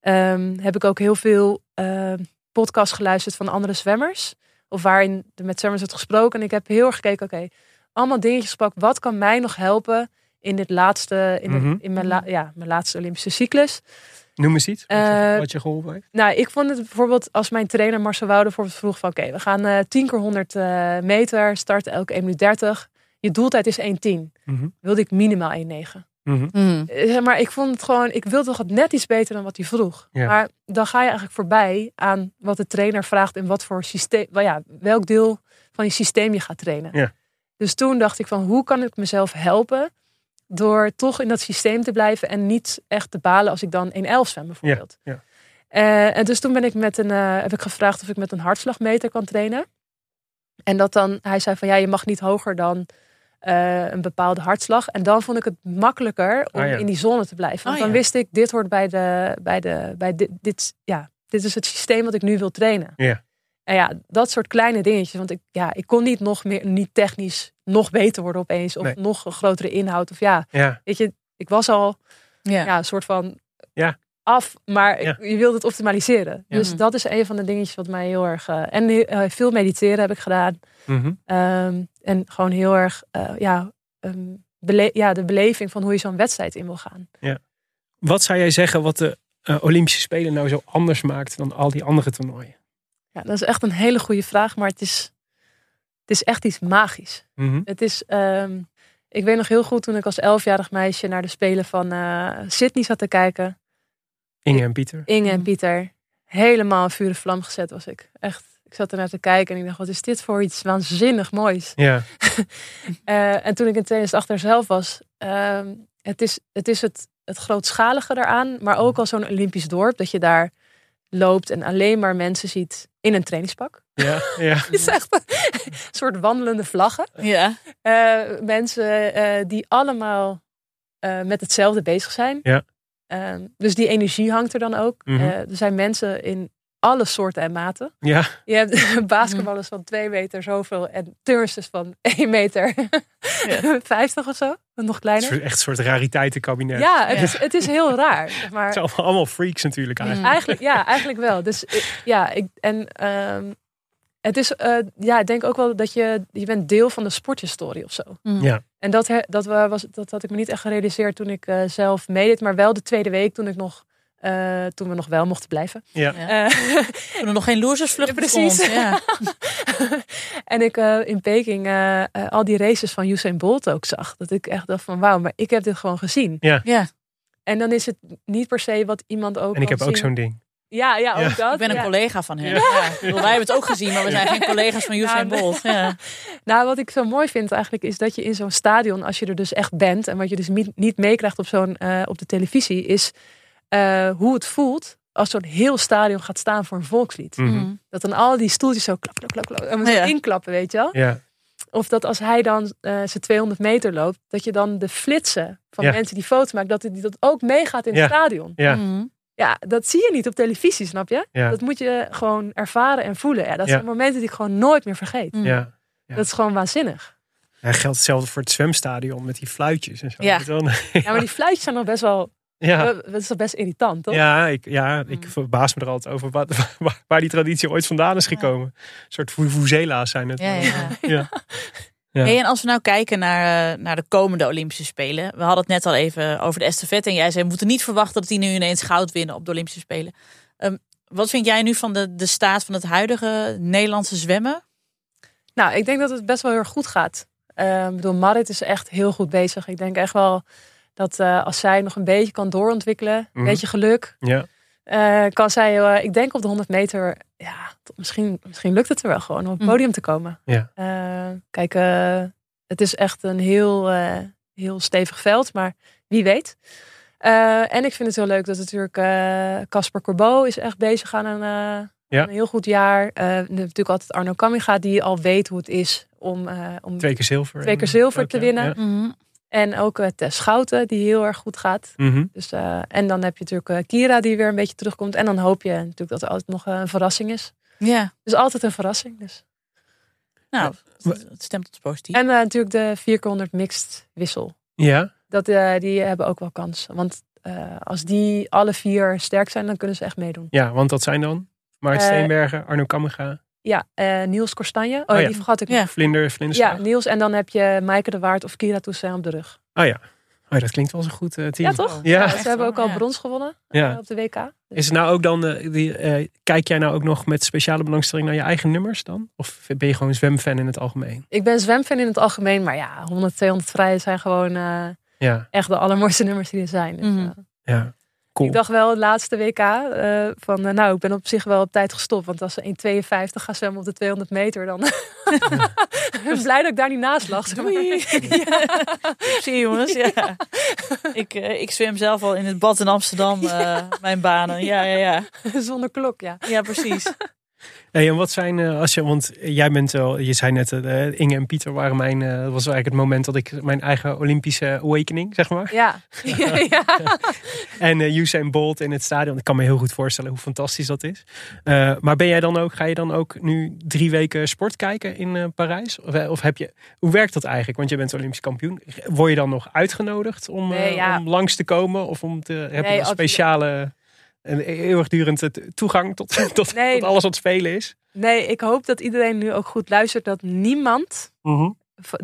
ehm, heb ik ook heel veel ehm podcasts geluisterd van andere zwemmers. Of waarin er met zwemmers wordt gesproken. En ik heb heel erg gekeken, oké, allemaal dingetjes gepakt. Wat kan mij nog helpen in dit laatste, in, de- Mhm. in mijn, la- ja, mijn laatste Olympische cyclus? Noem eens iets wat, je, Eh, wat je geholpen heeft. Nou, ik vond het bijvoorbeeld als mijn trainer Marcel Woude bijvoorbeeld vroeg van... oké, we gaan eh 10 keer 100 eh, meter, starten elke 1 minuut 30. Je doeltijd is 1.10. Mhm, Wilde ik minimaal 1.9. mhm, Mhm. Eh, zeg maar ik vond het gewoon, ik wilde toch het net iets beter dan wat hij vroeg. Ja. Maar dan ga je eigenlijk voorbij aan wat de trainer vraagt en wat voor systeem, wel ja, welk deel van je systeem je gaat trainen. Ja. Dus toen dacht ik van, hoe kan ik mezelf helpen door toch in dat systeem te blijven en niet echt te balen als ik dan 1.11 zwem bijvoorbeeld. ja. Eh, en dus toen ben ik met een, eh, heb ik gevraagd of ik met een hartslagmeter kan trainen. En dat dan, hij zei van ja, je mag niet hoger dan eh, een bepaalde hartslag. En dan vond ik het makkelijker om Ah, ja. in die zone te blijven. Want Oh, dan ja. wist ik, dit hoort bij de, bij de, bij dit, dit, ja, dit is het systeem wat ik nu wil trainen. Ja. En ja, dat soort kleine dingetjes. Want ik, ja, ik kon niet nog meer, niet technisch nog beter worden opeens. Of Nee. nog een grotere inhoud. Of ja, Ja, weet je, ik was al Ja. ja, een soort van Ja. af, maar ik- Ja. je wilde het optimaliseren. Ja. Dus Mhm. dat is een van de dingetjes wat mij heel erg... eh, en eh, veel mediteren heb ik gedaan. mhm, Ehm, en gewoon heel erg, eh, ja, ehm, ja, de beleving van hoe je zo'n wedstrijd in wil gaan. Wat zou jij zeggen wat de eh, Olympische Spelen nou zo anders maakt dan al die andere toernooien? Ja, dat is echt een hele goede vraag, maar het is, het is echt iets magisch. Mhm, Het is, ehm, ik weet nog heel goed toen ik als elfjarig meisje naar de Spelen van eh, Sydney zat te kijken. Inge en Pieter. Inge en Mhm. Pieter. Helemaal vuur en vlam gezet was ik. Echt. Ik zat ernaar te kijken en ik dacht, wat is dit voor iets waanzinnig moois. Ja, Eh, en toen ik in 2008 er zelf was, ehm, het is het, is het, het grootschalige eraan, maar ook al zo'n Olympisch dorp, dat je daar loopt en alleen maar mensen ziet in een trainingspak. ja, ja. Het is echt een soort wandelende vlaggen. Ja. Eh, mensen eh, die allemaal eh, met hetzelfde bezig zijn. Ja. Ehm, dus die energie hangt er dan ook. Mhm. Eh, er zijn mensen in alle soorten en maten. ja. Je hebt basketballers van 2 meter zoveel en turnsters van 1 meter 50 of zo. Nog Het kleiner. is echt een soort rariteitenkabinet. Ja, het, Ja. Is, het is heel raar. Zeg Het maar. zijn allemaal, allemaal freaks natuurlijk eigenlijk. Eigenlijk, ja, eigenlijk wel. Dus ik- ja, ik, en ehm, het is, eh, ja, ik denk ook wel dat je, je bent deel van de sporthistorie of zo. Ja. En dat, dat, wa- was, dat had ik me niet echt gerealiseerd toen ik eh, zelf meedeed, maar wel de tweede week toen ik nog, eh, toen we nog wel mochten blijven. Ja. Ja. Eh, Toen er nog geen losersvlucht Precies. bestond. Ja. en ik eh, in Peking eh, al die races van Usain Bolt ook zag. Dat ik echt dacht van wauw, maar ik heb dit gewoon gezien. ja. En dan is het niet per se wat iemand ook En ik heb ook zo'n ding. Ja, ja, ook Ja. dat. Ik ben een ja. collega van hem. Ja. Ja. Bedoel, wij hebben het ook gezien, maar we zijn geen collega's van Usain Ja. Bolt. Ja. Nou, wat ik zo mooi vind eigenlijk is dat je in zo'n stadion, als je er dus echt bent en wat je dus niet, niet meekrijgt op, zo'n, eh, op de televisie, is eh, hoe het voelt als zo'n heel stadion gaat staan voor een volkslied. Mhm. Mhm. Dat dan al die stoeltjes zo klap, klap, klap, klap en Ja. inklappen, weet je wel? Ja, Of dat als hij dan eh zijn 200 meter loopt, dat je dan de flitsen van Ja. mensen die foto's maken, dat die dat ook meegaat in Ja. het stadion. ja. Mhm. Ja, dat zie je niet op televisie, snap je? Ja. Dat moet je gewoon ervaren en voelen. Ja, dat Ja. zijn momenten die ik gewoon nooit meer vergeet. Mm. Ja. Ja. Dat is gewoon waanzinnig. Ja, geldt hetzelfde voor het zwemstadion met die fluitjes en zo. Ja. Ja, maar die fluitjes zijn nog best wel... ja. Dat is toch best irritant, toch? Ja, ik, ja, ik Mm. verbaas me er altijd over waar, waar, waar die traditie ooit vandaan is gekomen. Een soort vuvuzela's zijn het. Ja, ja. Ja. Ja. Hey, en als we nou kijken naar, eh, naar de komende Olympische Spelen. We hadden het net al even over de estafette. En jij zei, we moeten niet verwachten dat die nu ineens goud winnen op de Olympische Spelen. Ehm, wat vind jij nu van de, de staat van het huidige Nederlandse zwemmen? Nou, ik denk dat het best wel heel erg goed gaat. Eh, ik bedoel, Marit is echt heel goed bezig. Ik denk echt wel dat eh, als zij nog een beetje kan doorontwikkelen, een Mhm. beetje geluk, Ja. eh, kan zij, eh, ik denk op de 100 meter, ja, misschien, misschien lukt het er wel gewoon om op het Mhm. podium te komen. Ja. Eh, kijk, het is echt een heel, eh, heel stevig veld, maar wie weet. Eh, en ik vind het heel leuk dat natuurlijk eh, Casper Corbeau is echt bezig aan een, eh, Ja. een heel goed jaar. Eh, natuurlijk altijd Arno Kamminga die al weet hoe het is om, eh, om Twee keer zilver. Twee keer zilver te winnen. ja. Mhm. En ook eh, Tess Schouten, die heel erg goed gaat. Mhm. Dus, eh, en dan heb je natuurlijk eh, Kira, die weer een beetje terugkomt. En dan hoop je natuurlijk dat er altijd nog eh, een verrassing is. Ja, Dus altijd een verrassing. Dus. nou, het, het stemt ons positief. En eh, natuurlijk de 400 mixed wissel. Ja, Dat, eh, die hebben ook wel kans. Want eh, als die alle vier sterk zijn, dan kunnen ze echt meedoen. ja, want dat zijn dan Maart Eh, Steenbergen, Arno Kamminga, Ja, eh, Niels Korstanje. Oh, Oh ja. die vergat ik Ja. Vlinder, Vlinderslag. Ja, Niels. En dan heb je Maaike de Waard of Kira Toussaint op de rug. Oh ja. Oh, dat klinkt wel eens een goed eh, team. Ja, toch? Ja. ze hebben ook al Ja. brons gewonnen eh, Ja. op de WK. Is het nou ook dan, die, kijk jij nou ook nog met speciale belangstelling naar je eigen nummers dan? Of ben je gewoon zwemfan in het algemeen? Ik ben zwemfan in het algemeen, maar ja, 100, 200 vrije zijn gewoon eh, Ja, echt de allermooiste nummers die er zijn. Dus, Mhm. ja. Cool. Ik dacht wel het laatste WK eh, van, eh, nou, ik ben op zich wel op tijd gestopt. Want als ze 1,52 gaan zwemmen op de 200 meter, dan ik ben blij dat ik daar niet naast lag. Zie je jongens, ja. Ik, eh, ik zwem zelf al in het bad in Amsterdam, eh, mijn banen. Ja, ja, ja. Zonder klok, ja. Ja, precies. Hey, en wat zijn, eh, als je, want jij bent wel, je zei net, eh, Inge en Pieter waren mijn, eh, dat was eigenlijk het moment dat ik mijn eigen Olympische awakening, zeg maar. Ja, ja, ja. En Usain Bolt in het stadion, ik kan me heel goed voorstellen hoe fantastisch dat is. Maar ben jij dan ook, ga je dan ook nu drie weken sport kijken in Parijs? Of, of heb je, hoe werkt dat eigenlijk? Want je bent Olympisch kampioen. Word je dan nog uitgenodigd om, Nee, ja. om langs te komen? Of om te, heb je Nee, absoluut. speciale, een eeuwigdurend eh, toegang tot, tot, Nee. tot alles wat spelen is? Nee, ik hoop dat iedereen nu ook goed luistert. Dat niemand,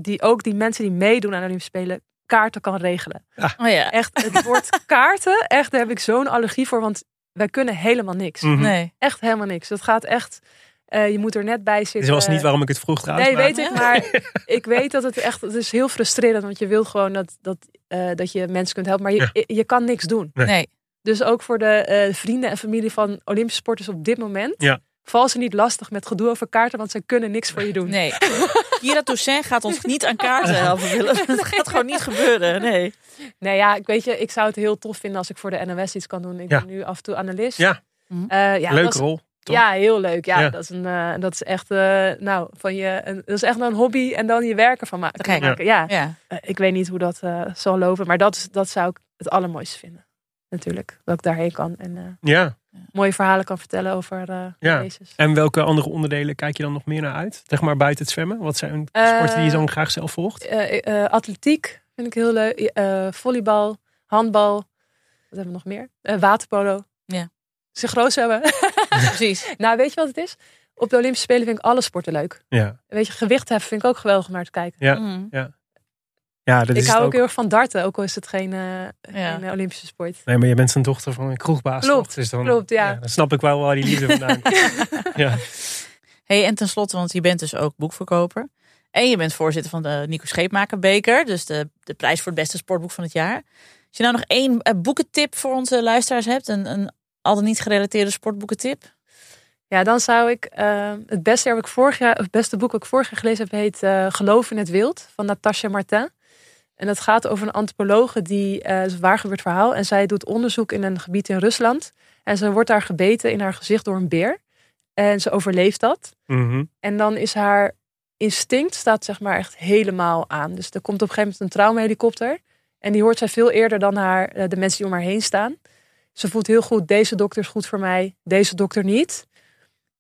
die, ook die mensen die meedoen aan de Olympische Spelen, kaarten kan regelen. Oh ja. Echt, het woord kaarten, echt, daar heb ik zo'n allergie voor. Want wij kunnen helemaal niks. Mhm. Nee. Echt helemaal niks. Dat gaat echt, eh, je moet er net bij zitten. Dit was niet waarom ik het vroeg trouwens. Nee, maar- weet ik, maar ik weet dat het echt, het is heel frustrerend, want je wil gewoon dat, dat, eh, dat je mensen kunt helpen, maar je, je, je kan niks doen. Nee. Nee. Dus ook voor de eh, vrienden en familie van Olympische sporters op dit moment, Ja. val ze niet lastig met gedoe over kaarten, want ze kunnen niks voor je doen. Nee. Kira Toussaint gaat ons niet aan kaarten helpen willen. Dat gaat gewoon niet gebeuren. Nee. Nee, ja, ik weet je, ik zou het heel tof vinden als ik voor de NOS iets kan doen. Ik Ja. ben nu af en toe analist. Ja. Eh, ja, Leuke rol. toch? Ja, heel leuk. Ja, Ja. dat is een, eh, dat is echt, eh, nou, van je, een, dat is echt een hobby en dan je werken van Kijk. maken. Ja, Ja. Eh, ik weet niet hoe dat eh, zal lopen, maar dat, is, dat zou ik het allermooiste vinden. Natuurlijk, dat ik daarheen kan en eh, Ja. mooie verhalen kan vertellen over eh Ja. races. En welke andere onderdelen kijk je dan nog meer naar uit? Zeg maar buiten het zwemmen. Wat zijn Eh, sporten die je dan graag zelf volgt? Eh, eh, atletiek vind ik heel leuk. Eh, volleybal, handbal. Wat hebben we nog meer? Eh, waterpolo. Ja. Ze groot hebben. Precies. nou, weet je wat het is? Op de Olympische Spelen vind ik alle sporten leuk. Ja. Weet je, gewicht heffen vind ik ook geweldig om naar te kijken. Ja. Mhm. Ja, dat ik is hou ook ook. heel erg van darten, ook al is het geen, eh, geen eh, Olympische sport. Nee, maar je bent een dochter van een kroegbaas. Klopt? Dus dan, klopt, ja. Dan snap ik wel waar die liefde vandaan komt. ja. Hey, en tenslotte, want je bent dus ook boekverkoper. En je bent voorzitter van de Nico Scheepmakerbeker. Dus de, de prijs voor het beste sportboek van het jaar. Als je nou nog één eh, boekentip voor onze luisteraars hebt. Een, een al dan niet gerelateerde sportboekentip. Ja, dan zou ik het beste jaar wat ik vorig jaar, het beste boek dat ik vorig jaar gelezen heb, heet eh, Geloof in het Wild van Natasha Martin. En dat gaat over een antropologe die het is een waargebeurd verhaal. En zij doet onderzoek in een gebied in Rusland. En ze wordt daar gebeten in haar gezicht door een beer. En ze overleeft dat. Mhm. En dan is haar instinct staat zeg maar echt helemaal aan. Dus er komt op een gegeven moment een traumahelikopter. En die hoort zij veel eerder dan haar, eh, de mensen die om haar heen staan. ze voelt heel goed, deze dokter is goed voor mij, deze dokter niet.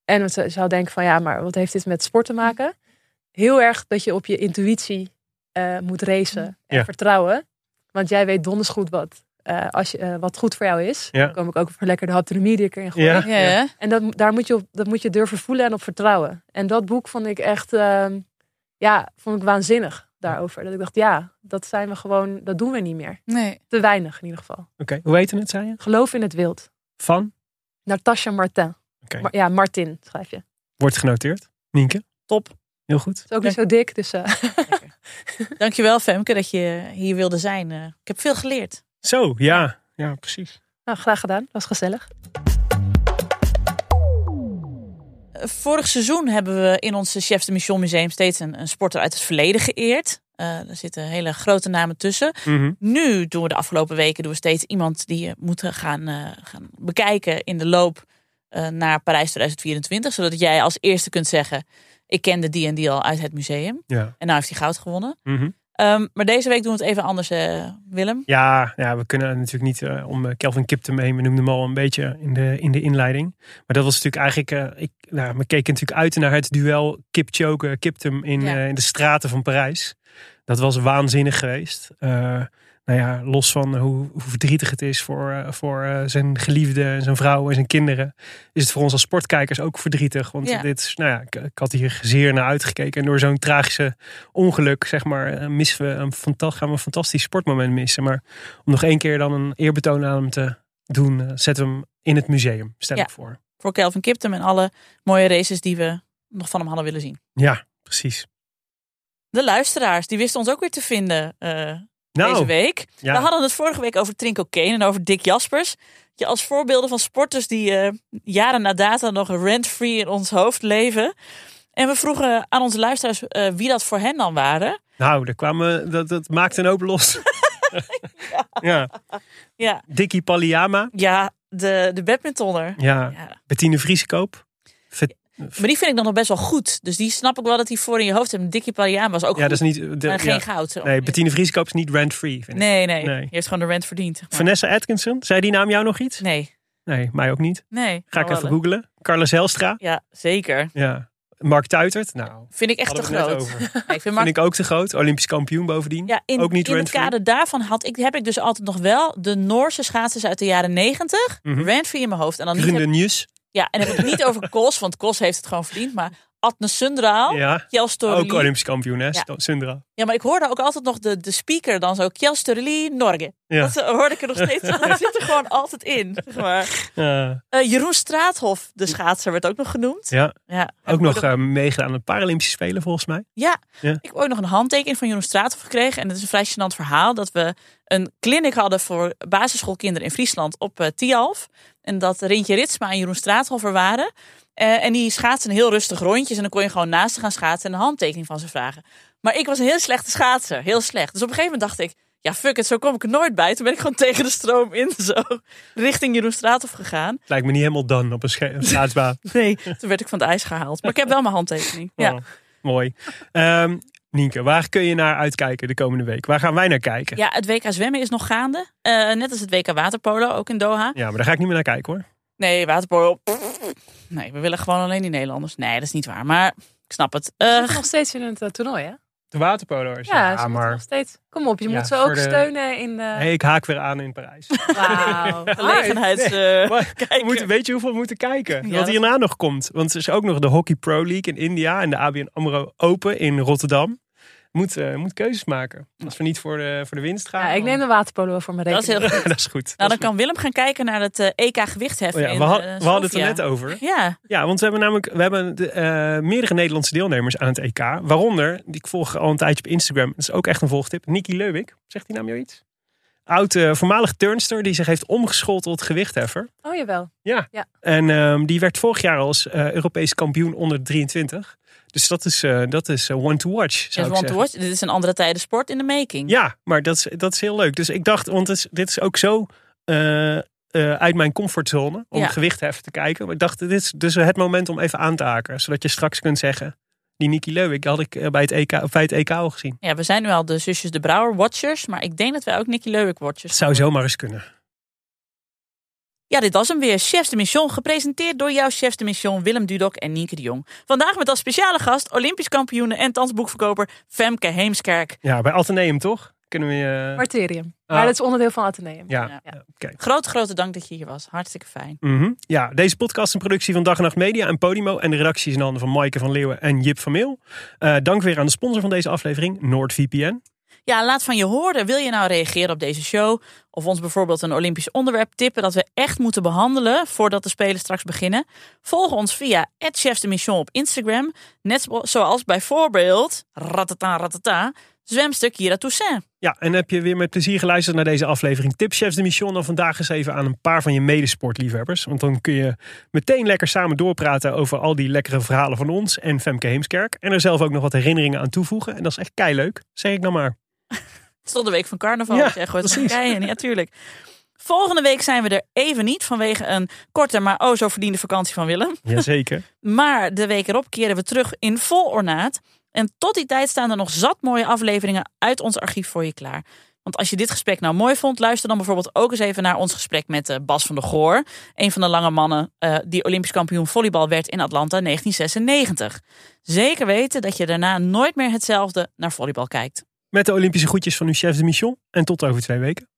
En ze zou denken van ja, maar wat heeft dit met sport te maken? Heel erg dat je op je intuïtie eh, moet racen en Ja. vertrouwen. Want jij weet donders goed wat, eh, als je, eh, wat goed voor jou is. Ja. Dan kom ik ook voor lekker de haptonomie die ik erin gooi. Ja. Ja, ja. En dat, daar moet je op, dat moet je durven voelen en op vertrouwen. En dat boek vond ik echt, ehm, ja, vond ik waanzinnig daarover. Dat ik dacht, ja, dat zijn we gewoon, dat doen we niet meer. Nee. Te weinig in ieder geval. Oké, hoe heet het, zei je? Geloof in het wild. Van? Natasha Martin. Ma- ja, Martin schrijf je. Wordt genoteerd. Nienke? Top. Heel goed. Is ook niet zo dik, dus eh, Dankjewel Femke dat je hier wilde zijn. Eh, ik heb veel geleerd. Zo, ja. Ja, precies. nou, graag gedaan. Was gezellig. Eh, Vorig seizoen hebben we in ons Chefs de Mission Museum steeds een, een sporter uit het verleden geëerd. Eh, er zitten hele grote namen tussen. Mhm. Nu doen we de afgelopen weken doen we steeds iemand die je moet gaan, eh, gaan bekijken in de loop eh, naar Parijs 2024. Zodat jij als eerste kunt zeggen, ik kende die en die al uit het museum. Ja. En nou heeft hij goud gewonnen. Mhm. Ehm, maar deze week doen we het even anders, eh, Willem. Ja, ja, we kunnen natuurlijk niet eh, om eh, Kelvin Kiptum heen. We noemden hem al een beetje in de, in de inleiding. Maar dat was natuurlijk eigenlijk... ik, nou, we keken natuurlijk uit naar het duel Kipchoge Kiptum in, Ja. in de straten van Parijs. Dat was waanzinnig geweest. Eh, nou ja, los van hoe, hoe verdrietig het is voor, eh, voor eh, zijn geliefde en zijn vrouw en zijn kinderen. Is het voor ons als sportkijkers ook verdrietig. Want Ja. dit is, nou ja, ik, had hier zeer naar uitgekeken. En door zo'n tragische ongeluk, zeg maar, eh, missen we een gaan we een fantastisch sportmoment missen. Maar om nog één keer dan een eerbetoon aan hem te doen, eh, zetten we hem in het museum, stel Ja. ik voor. Voor Kelvin Kiptum en alle mooie races die we nog van hem hadden willen zien. Ja, precies. De luisteraars, die wisten ons ook weer te vinden eh, Nou, deze week. ja. We hadden het vorige week over Trinko Kane en over Dick Jaspers. Je als voorbeelden van sporters die eh, jaren na data nog rent-free in ons hoofd leven. En we vroegen aan onze luisteraars eh, wie dat voor hen dan waren. Nou, daar kwamen, dat, dat maakte een hoop los. ja. Ja, Dickie Palliama. ja de, de badmintonner. Ja. Ja. Bettine Vriesekoop. Vet- Maar die vind ik dan nog best wel goed. Dus die snap ik wel dat hij voor in je hoofd hebt. Dickie Paliaan was ook Ja, dat is niet... De, maar geen ja. goud. zo. Nee, Bettine Vriesekoop is niet rent-free. vind ik. nee, nee, Nee. Je heeft gewoon de rent verdiend. zeg maar. Vanessa Atkinson, zei die naam jou nog iets? Nee, Nee, mij ook niet. nee. Ga ik even eh, googlen. Carlos Helstra. Ja, zeker. Ja. Mark Tuitert. Nou, Vind ik echt te groot. Nee, ik vind Vind Mark ik ook te groot. Olympisch kampioen bovendien. Ja, in, ook niet in het kader daarvan had ik, heb ik dus altijd nog wel de Noorse schaatsers uit de jaren negentig. Mhm. Rent-free in mijn hoofd. En dan niet. Ja, en dan heb ik het niet over Kos, want Kos heeft het gewoon verdiend. Maar Atne Sundraal, Ja. Kjell. Ook Olympisch kampioen, hè? Ja. Sundra. Ja, maar ik hoorde ook altijd nog de, de speaker dan zo. Kjell Storeli, Norge. Ja. Dat eh, hoorde ik er nog steeds. Dat zit er gewoon altijd in. Zeg maar. Ja. Eh, Jeroen Straathof, de schaatser, werd ook nog genoemd. ja. Ja, Ook nog eh, meegedaan aan de Paralympische Spelen, volgens mij. Ja, ik heb ook nog een handtekening van Jeroen Straathof gekregen. En het is een vrij gênant verhaal. Dat we een clinic hadden voor basisschoolkinderen in Friesland op eh Tialf. En dat Rintje Ritsma en Jeroen Straathof er waren. Eh, en die schaatsen heel rustig rondjes. En dan kon je gewoon naast ze gaan schaatsen en een handtekening van ze vragen. Maar ik was een heel slechte schaatser. Heel slecht. Dus op een gegeven moment dacht ik... Ja, fuck it, zo kom ik er nooit bij. Toen ben ik gewoon tegen de stroom in, zo richting Jeroen Straathof gegaan. Lijkt me niet helemaal dan op een schaatsbaan. Nee, toen werd ik van het ijs gehaald. Maar ik heb wel mijn handtekening. Ja. Oh, mooi. Ehm Nienke, waar kun je naar uitkijken de komende week? Waar gaan wij naar kijken? Ja, het WK zwemmen is nog gaande. Eh, net als het WK waterpolo, ook in Doha. Ja, maar daar ga ik niet meer naar kijken hoor. Nee, waterpolo. Nee, we willen gewoon alleen die Nederlanders. Nee, dat is niet waar. Maar ik snap het. Ze zitten nog steeds in het eh, toernooi, hè? De waterpolo'ers. Ja, Ja, maar nog steeds. Kom op, je Ja, moet ze ook de- steunen in de... hey, ik haak weer aan in Parijs. Wauw. gelegenheids... eh, Maar we moeten, weet je hoeveel we moeten kijken? Ja, Wat dat- hierna nog komt. Want er is ook nog de Hockey Pro League in India en de ABN AMRO Open in Rotterdam. Moet, eh, moet keuzes maken. Als we niet voor de, voor de winst gaan. Ja, ik neem de waterpolo voor mijn Dat is rekening. heel goed. dat is goed. Nou, Dat dan kan Willem gaan kijken naar het eh, EK gewichtheffen. Oh ja, in we, had- eh, we hadden het er net over. Ja, Ja, want we hebben namelijk we hebben de, eh, meerdere Nederlandse deelnemers aan het EK. Waaronder, die ik volg al een tijdje op Instagram. Dat is ook echt een volgtip. Niki Leuwik. Zegt die naam jou iets? Oud eh, voormalig turnster die zich heeft omgeschoold tot gewichtheffer. Oh, jawel. Ja. Ja. En ehm, die werd vorig jaar als eh, Europees kampioen onder de 23. Dus dat is, eh, dat is eh, one to watch, zou want to watch. Dit is een andere tijden sport in de making. Ja, maar dat is, dat is heel leuk. Dus ik dacht, want is, dit is ook zo eh, uit mijn comfortzone om Ja. gewichtheffen te kijken. Maar ik dacht, dit is dus het moment om even aan te haken. Zodat je straks kunt zeggen, die Niki Leuwik had ik bij het EK, of bij het EK al gezien. Ja, we zijn nu al de zusjes de Brouwer watchers. Maar ik denk dat wij ook Nicky Leuwik watchers zou zomaar eens kunnen. Ja, dit was hem weer. Chefs de Mission, gepresenteerd door jouw chefs de Mission Willem Dudok en Nienke de Jong. Vandaag met als speciale gast Olympisch kampioen en dansboekverkoper Femke Heemskerk. Ja, bij Atheneum toch? Kunnen we je... Marterium. Ah. Maar dat is onderdeel van Atheneum. Ja, Ja. Grote, grote dank dat je hier was. Hartstikke fijn. Mhm. Ja, deze podcast is een productie van Dag en Nacht Media en Podimo. En de redactie is in handen van Maaike van Leeuwen en Jip van Meel. Eh, dank weer aan de sponsor van deze aflevering, NoordVPN. Ja, laat van je horen. Wil je nou reageren op deze show? Of ons bijvoorbeeld een Olympisch onderwerp tippen dat we echt moeten behandelen voordat de Spelen straks beginnen? Volg ons via Chefs de Mission op Instagram. Net zoals bijvoorbeeld, ratata ratata, zwemster Kira Toussaint. Ja, en heb je weer met plezier geluisterd naar deze aflevering Tip Chefs de Mission? Dan vandaag eens even aan een paar van je medesportliefhebbers. Want dan kun je meteen lekker samen doorpraten over al die lekkere verhalen van ons en Femke Heemskerk. En er zelf ook nog wat herinneringen aan toevoegen. En dat is echt leuk, zeg ik dan maar. Het is de week van carnaval. Ja, kei in. Ja, tuurlijk. Volgende week zijn we er even niet vanwege een korte, maar oh zo verdiende vakantie van Willem. Jazeker. Maar de week erop keren we terug in vol ornaat. En tot die tijd staan er nog zat mooie afleveringen uit ons archief voor je klaar. Want als je dit gesprek nou mooi vond, luister dan bijvoorbeeld ook eens even naar ons gesprek met eh, Bas van der Goor. Een van de lange mannen eh, die Olympisch kampioen volleybal werd in Atlanta 1996. Zeker weten dat je daarna nooit meer hetzelfde naar volleybal kijkt. Met de Olympische groetjes van uw chef de mission. En tot over twee weken.